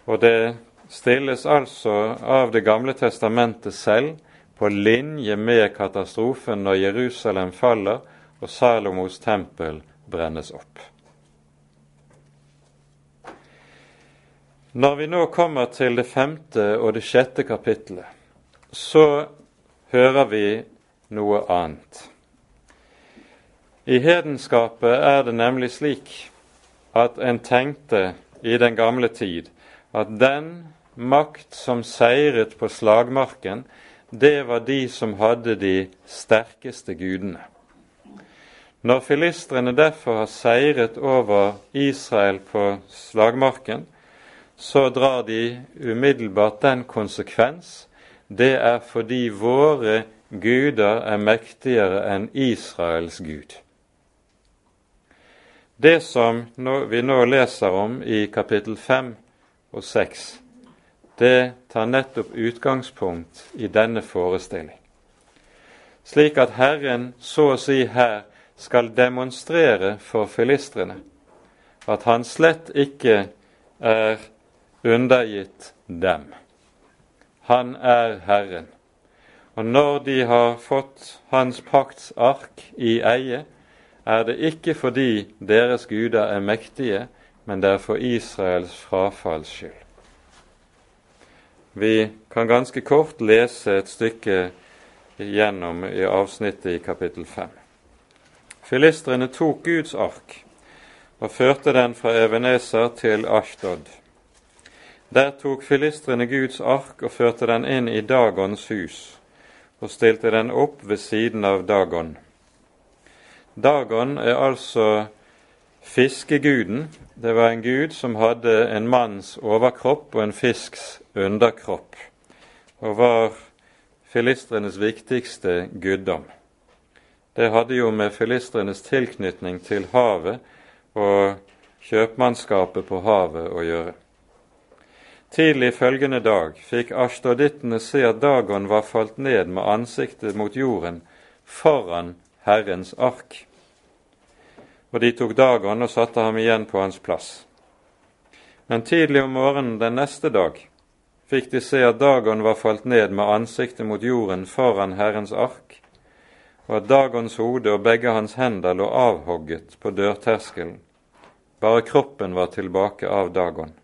Og det stilles altså av Det gamle testamentet selv på linje med katastrofen når Jerusalem faller og Salomos tempel brennes opp. Når vi nå kommer til det femte og det sjette kapittelet, så hører vi noe annet. I hedenskapet er det nemlig slik at en tenkte i den gamle tid at den makt som seiret på slagmarken, det var de som hadde de sterkeste gudene. Når filistrene derfor har seiret over Israel på slagmarken, så drar de umiddelbart den konsekvens det er fordi våre guder er mektigere enn Israels gud. Det som vi nå leser om i kapittel 5 og 6, det tar nettopp utgangspunkt i denne forestilling. Slik at Herren så å si her skal demonstrere for filistrene at han slett ikke er undergitt dem. Han er Herren. Og når de har fått Hans pakts ark i eie, er det ikke fordi deres guder er mektige, men det er for Israels frafalls skyld. Vi kan ganske kort lese et stykke gjennom i avsnittet i kapittel 5. Filistrene tok Guds ark og førte den fra Eveneser til Ashtod. Der tok filistrene Guds ark og førte den inn i Dagons hus og stilte den opp ved siden av Dagon. Dagon er altså fiskeguden. Det var en gud som hadde en manns overkropp og en fisks underkropp, og var filistrenes viktigste guddom. Det hadde jo med filistrenes tilknytning til havet og kjøpmannskapet på havet å gjøre. Tidlig følgende dag fikk ashtodittene se at Dagon var falt ned med ansiktet mot jorden foran Herrens ark. Og de tok Dagon og satte ham igjen på hans plass. Men tidlig om morgenen den neste dag fikk de se at Dagon var falt ned med ansiktet mot jorden foran Herrens ark, og at Dagons hode og begge hans hender lå avhogget på dørterskelen. Bare kroppen var tilbake av Dagon.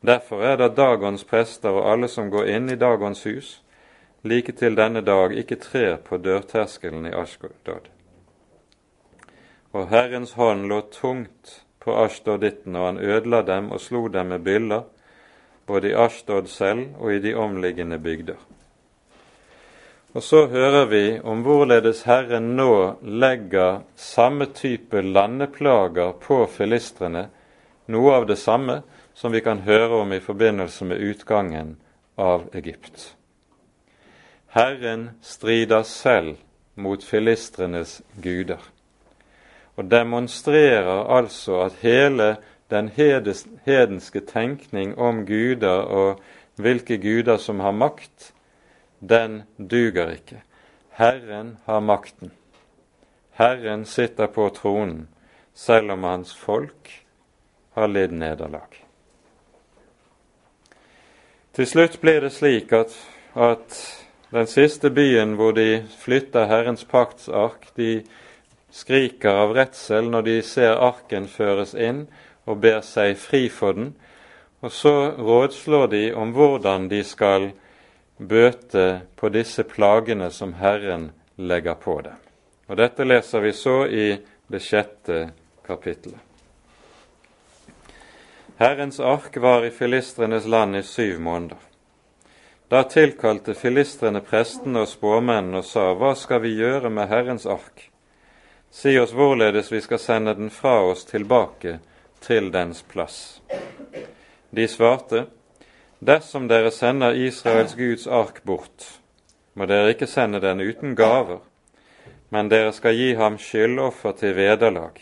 Derfor er det Dagons prester og alle som går inn i Dagons hus, like til denne dag ikke trer på dørterskelen i Ashdod. Og Herrens hånd lå tungt på Ashdodittene, og han ødela dem og slo dem med byller, både i Ashdod selv og i de omliggende bygder. Og så hører vi om hvorledes Herren nå legger samme type landeplager på filistrene, noe av det samme som vi kan høre om i forbindelse med utgangen av Egypt. Herren strider selv mot filistrenes guder, og demonstrerer altså at hele den hedenske tenkning om guder og hvilke guder som har makt, den duger ikke. Herren har makten. Herren sitter på tronen, selv om hans folk har lidd nederlag. Til slutt blir det slik at, at den siste byen hvor de flytter Herrens paktsark, de skriker av redsel når de ser arken føres inn og ber seg fri for den. Og så rådslår de om hvordan de skal bøte på disse plagene som Herren legger på dem. Og Dette leser vi så i det sjette kapittelet. Herrens ark var i filistrenes land i syv måneder. Da tilkalte filistrene prestene og spåmennene og sa, Hva skal vi gjøre med Herrens ark? Si oss hvorledes vi skal sende den fra oss tilbake til dens plass. De svarte, Dersom dere sender Israels Guds ark bort, må dere ikke sende den uten gaver, men dere skal gi ham skyldoffer til vederlag.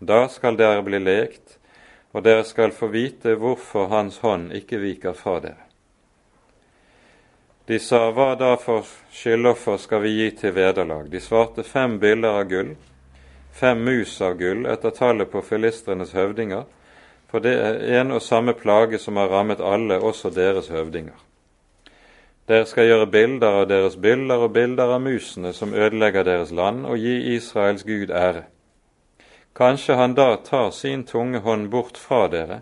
Da skal dere bli lekt, og dere skal få vite hvorfor Hans hånd ikke viker fra dere. De sa, hva da for skyldoffer skal vi gi til vederlag? De svarte fem byller av gull, fem mus av gull etter tallet på filistrenes høvdinger, for det er en og samme plage som har rammet alle, også deres høvdinger. Dere skal gjøre bilder av deres byller og bilder av musene som ødelegger deres land, og gi Israels Gud ære. Kanskje han da tar sin tunge hånd bort fra dere,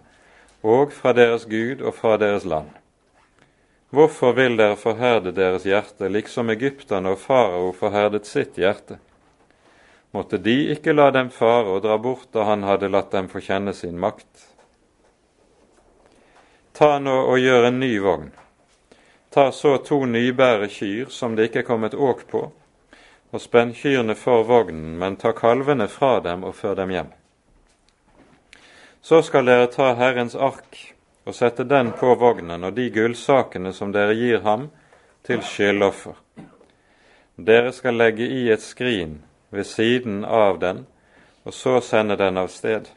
og fra deres Gud og fra deres land. Hvorfor vil dere forherde deres hjerte, liksom egypterne og farao forherdet sitt hjerte? Måtte de ikke la dem fare og dra bort da han hadde latt dem få kjenne sin makt? Ta nå og gjør en ny vogn. Ta så to nybære kyr som det ikke er kommet åk på, og spenn kyrne for vognen, men ta kalvene fra dem og før dem hjem. Så skal dere ta Herrens ark og sette den på vognen og de gullsakene som dere gir ham, til skyldoffer. Dere skal legge i et skrin ved siden av den, og så sende den av sted.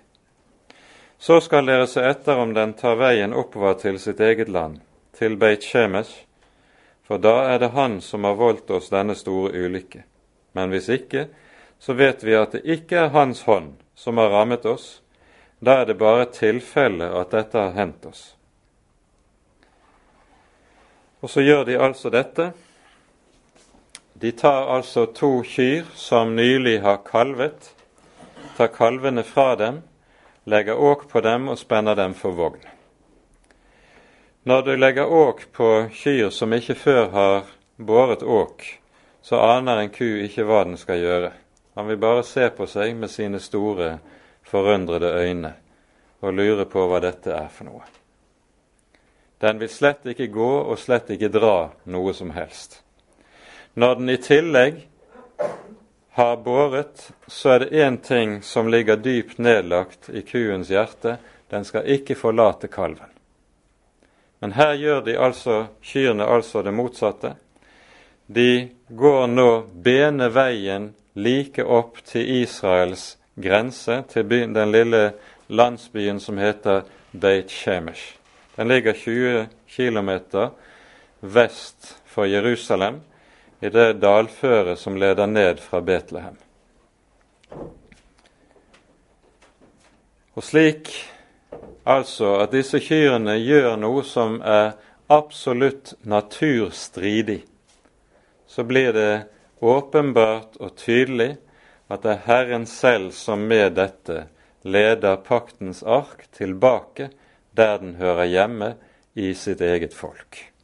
Så skal dere se etter om den tar veien oppover til sitt eget land, til Beit Shemesh, for da er det han som har voldt oss denne store ulykke. Men hvis ikke, så vet vi at det ikke er Hans hånd som har rammet oss. Da er det bare tilfelle at dette har hendt oss. Og så gjør de altså dette. De tar altså to kyr som nylig har kalvet, tar kalvene fra dem, legger åk på dem og spenner dem for vogn. Når du legger åk på kyr som ikke før har båret åk, så aner en ku ikke hva den skal gjøre. Han vil bare se på seg med sine store, forundrede øyne og lure på hva dette er for noe. Den vil slett ikke gå og slett ikke dra noe som helst. Når den i tillegg har båret, så er det én ting som ligger dypt nedlagt i kuens hjerte. Den skal ikke forlate kalven. Men her gjør de altså kyrne altså det motsatte. De går nå bene veien like opp til Israels grense, til den lille landsbyen som heter Beit Shemesh. Den ligger 20 km vest for Jerusalem, i det dalføret som leder ned fra Betlehem. Og slik altså at disse kyrne gjør noe som er absolutt naturstridig, så blir det åpenbart og tydelig at det er Herren selv som med dette leder paktens ark tilbake der den hører hjemme, i sitt eget folk.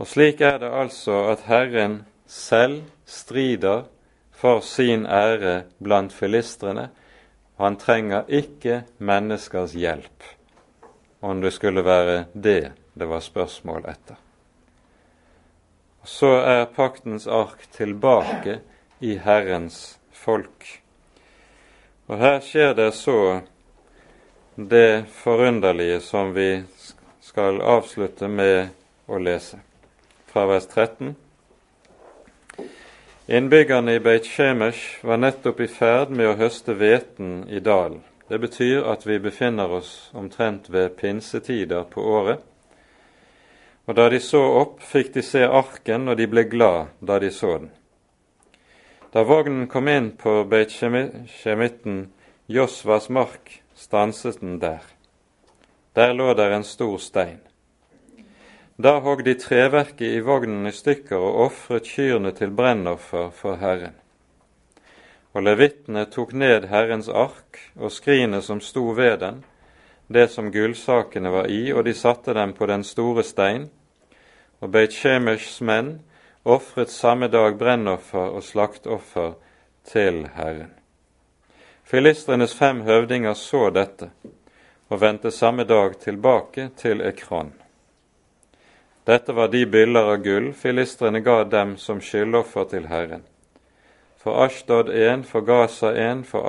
Og slik er det altså at Herren selv strider for sin ære blant filistrene. Han trenger ikke menneskers hjelp, om det skulle være det det var spørsmål etter. Så er paktens ark tilbake i Herrens folk. Og her skjer det så det forunderlige som vi skal avslutte med å lese, fra vers 13. Innbyggerne i Beit Shemesh var nettopp i ferd med å høste hveten i dalen. Det betyr at vi befinner oss omtrent ved pinsetider på året. Og da de så opp, fikk de se arken, og de ble glad da de så den. Da vognen kom inn på Beit Shemitten, Josvas mark, stanset den der. Der lå der en stor stein. Da hogg de treverket i vognen i stykker og ofret kyrne til brennoffer for Herren. Og levittene tok ned Herrens ark og skrinet som sto ved den, det som gullsakene var i, og de satte dem på den store stein. Og Beit Shemeshs menn ofret samme dag brennoffer og slaktoffer til Herren. Filistrenes fem høvdinger så dette og vendte samme dag tilbake til Ekron. Dette var de byller av gull filistrene ga dem som skyldoffer til Herren. For Ashtod én, for Gaza én, for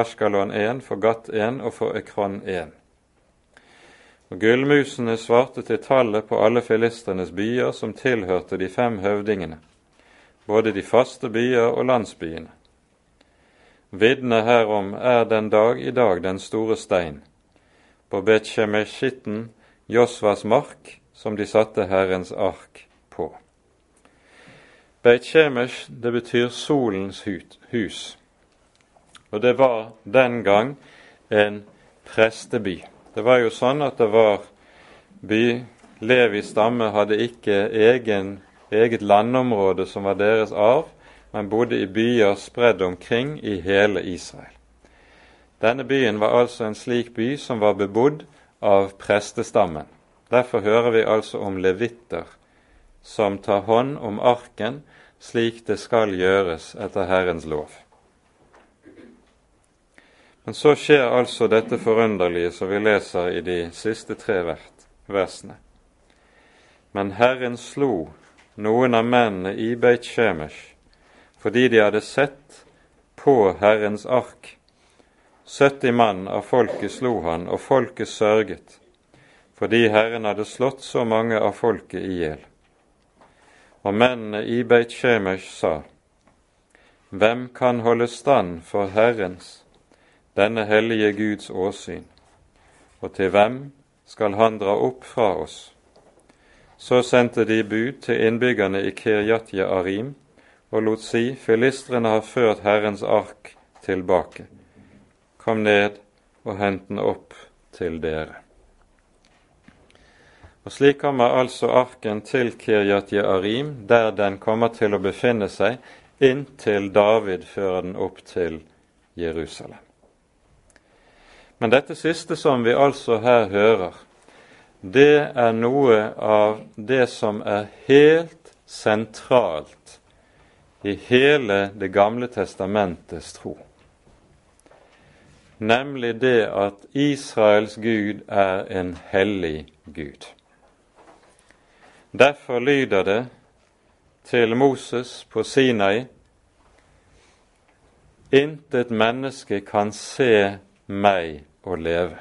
Ashkalon én, for Gat én og for Ekron én. Og Gullmusene svarte til tallet på alle filistrenes byer som tilhørte de fem høvdingene, både de faste byer og landsbyene. Vidne herom er den dag i dag den store stein på Betsjemeshitten, Josvas mark, som de satte Herrens ark på. Beit-Shemesh, det betyr solens hus, og det var den gang en presteby. Det var jo sånn at det var by Levi stamme hadde ikke egen, eget landområde som var deres arv, men bodde i byer spredd omkring i hele Israel. Denne byen var altså en slik by som var bebodd av prestestammen. Derfor hører vi altså om levitter som tar hånd om arken slik det skal gjøres etter Herrens lov. Men så skjer altså dette forunderlige som vi leser i de siste tre versene. Men Herren slo noen av mennene i Beit Shemesh fordi de hadde sett på Herrens ark. 70 mann av folket slo han, og folket sørget, fordi Herren hadde slått så mange av folket i hjel. Og mennene i Beit Shemesh sa, Hvem kan holde stand for Herrens, denne hellige Guds åsyn, og til hvem skal han dra opp fra oss? Så sendte de bud til innbyggerne i Kirjatje Arim og lot si, filistrene har ført Herrens ark tilbake. Kom ned og hent den opp til dere. Og Slik kommer altså arken til Kirjat Jearim, der den kommer til å befinne seg inntil David fører den opp til Jerusalem. Men dette siste som vi altså her hører, det er noe av det som er helt sentralt i hele Det gamle testamentets tro. Nemlig det at Israels Gud er en hellig Gud. Derfor lyder det til Moses på Sinai Intet menneske kan se meg og leve.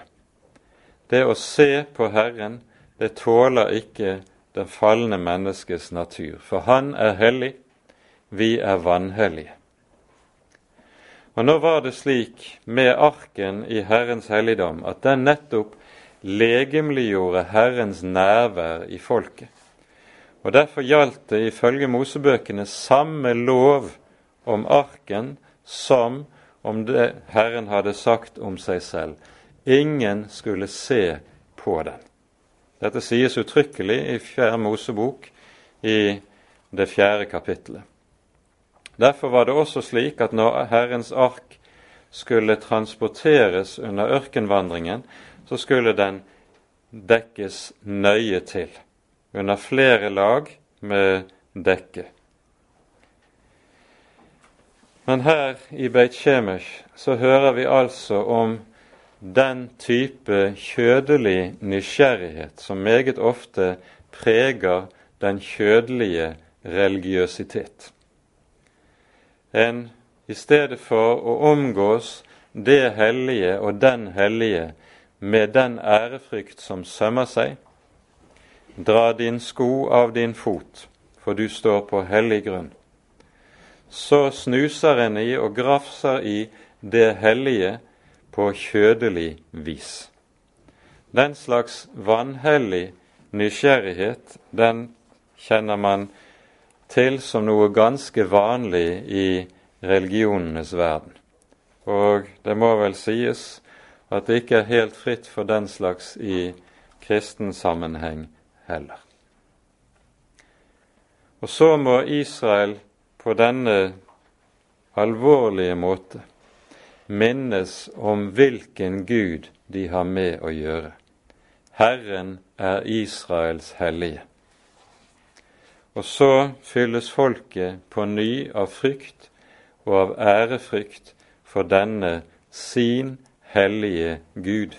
Det å se på Herren, det tåler ikke den falne menneskes natur, for Han er hellig, vi er vanhellige. Og nå var det slik med arken i Herrens helligdom at den nettopp legemliggjorde Herrens nærvær i folket. Og Derfor gjaldt det ifølge Mosebøkene samme lov om arken som om det Herren hadde sagt om seg selv. Ingen skulle se på den. Dette sies uttrykkelig i Fjerde Mosebok i det fjerde kapittelet. Derfor var det også slik at når Herrens ark skulle transporteres under ørkenvandringen, så skulle den dekkes nøye til, under flere lag med dekke. Men her i Beit Shemesh så hører vi altså om den type kjødelig nysgjerrighet som meget ofte preger den kjødelige religiøsitet. En i stedet for å omgås det hellige og den hellige med den ærefrykt som sømmer seg, dra din sko av din fot, for du står på hellig grunn. Så snuser en i og grafser i det hellige på kjødelig vis. Den slags vanhellig nysgjerrighet, den kjenner man til som noe ganske vanlig i religionenes verden. Og det må vel sies at det ikke er helt fritt for den slags i kristen sammenheng heller. Og så må Israel på denne alvorlige måte minnes om hvilken Gud de har med å gjøre. Herren er Israels hellige. Og så fylles folket på ny av frykt og av ærefrykt for denne sin hellige Gud.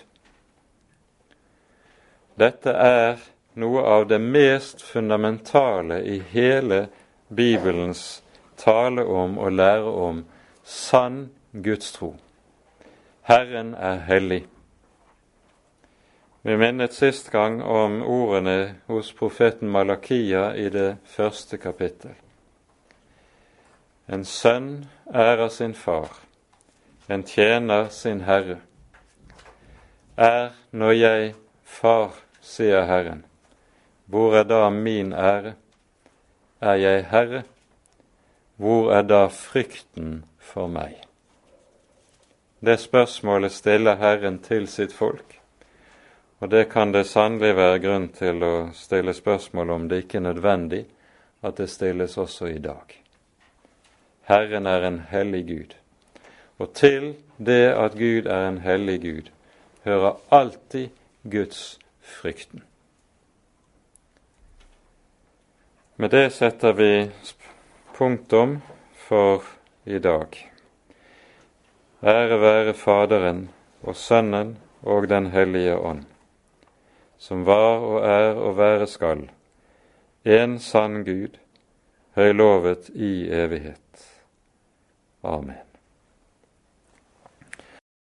Dette er noe av det mest fundamentale i hele Bibelens tale om og lære om sann gudstro. Herren er hellig. Vi minnet sist gang om ordene hos profeten Malakia i det første kapittel. En sønn ærer sin far, en tjener sin herre. Er når jeg far, sier Herren, hvor er da min ære? Er jeg herre? Hvor er da frykten for meg? Det spørsmålet stiller Herren til sitt folk, og det kan det sannelig være grunn til å stille spørsmål om det ikke er nødvendig at det stilles også i dag. Herren er en hellig Gud, og til det at Gud er en hellig Gud, hører alltid Guds frykten. Med det setter vi punktum for i dag. Ære være Faderen og Sønnen og Den hellige ånd, som var og er og være skal, en sann Gud, høylovet i evighet. Amen.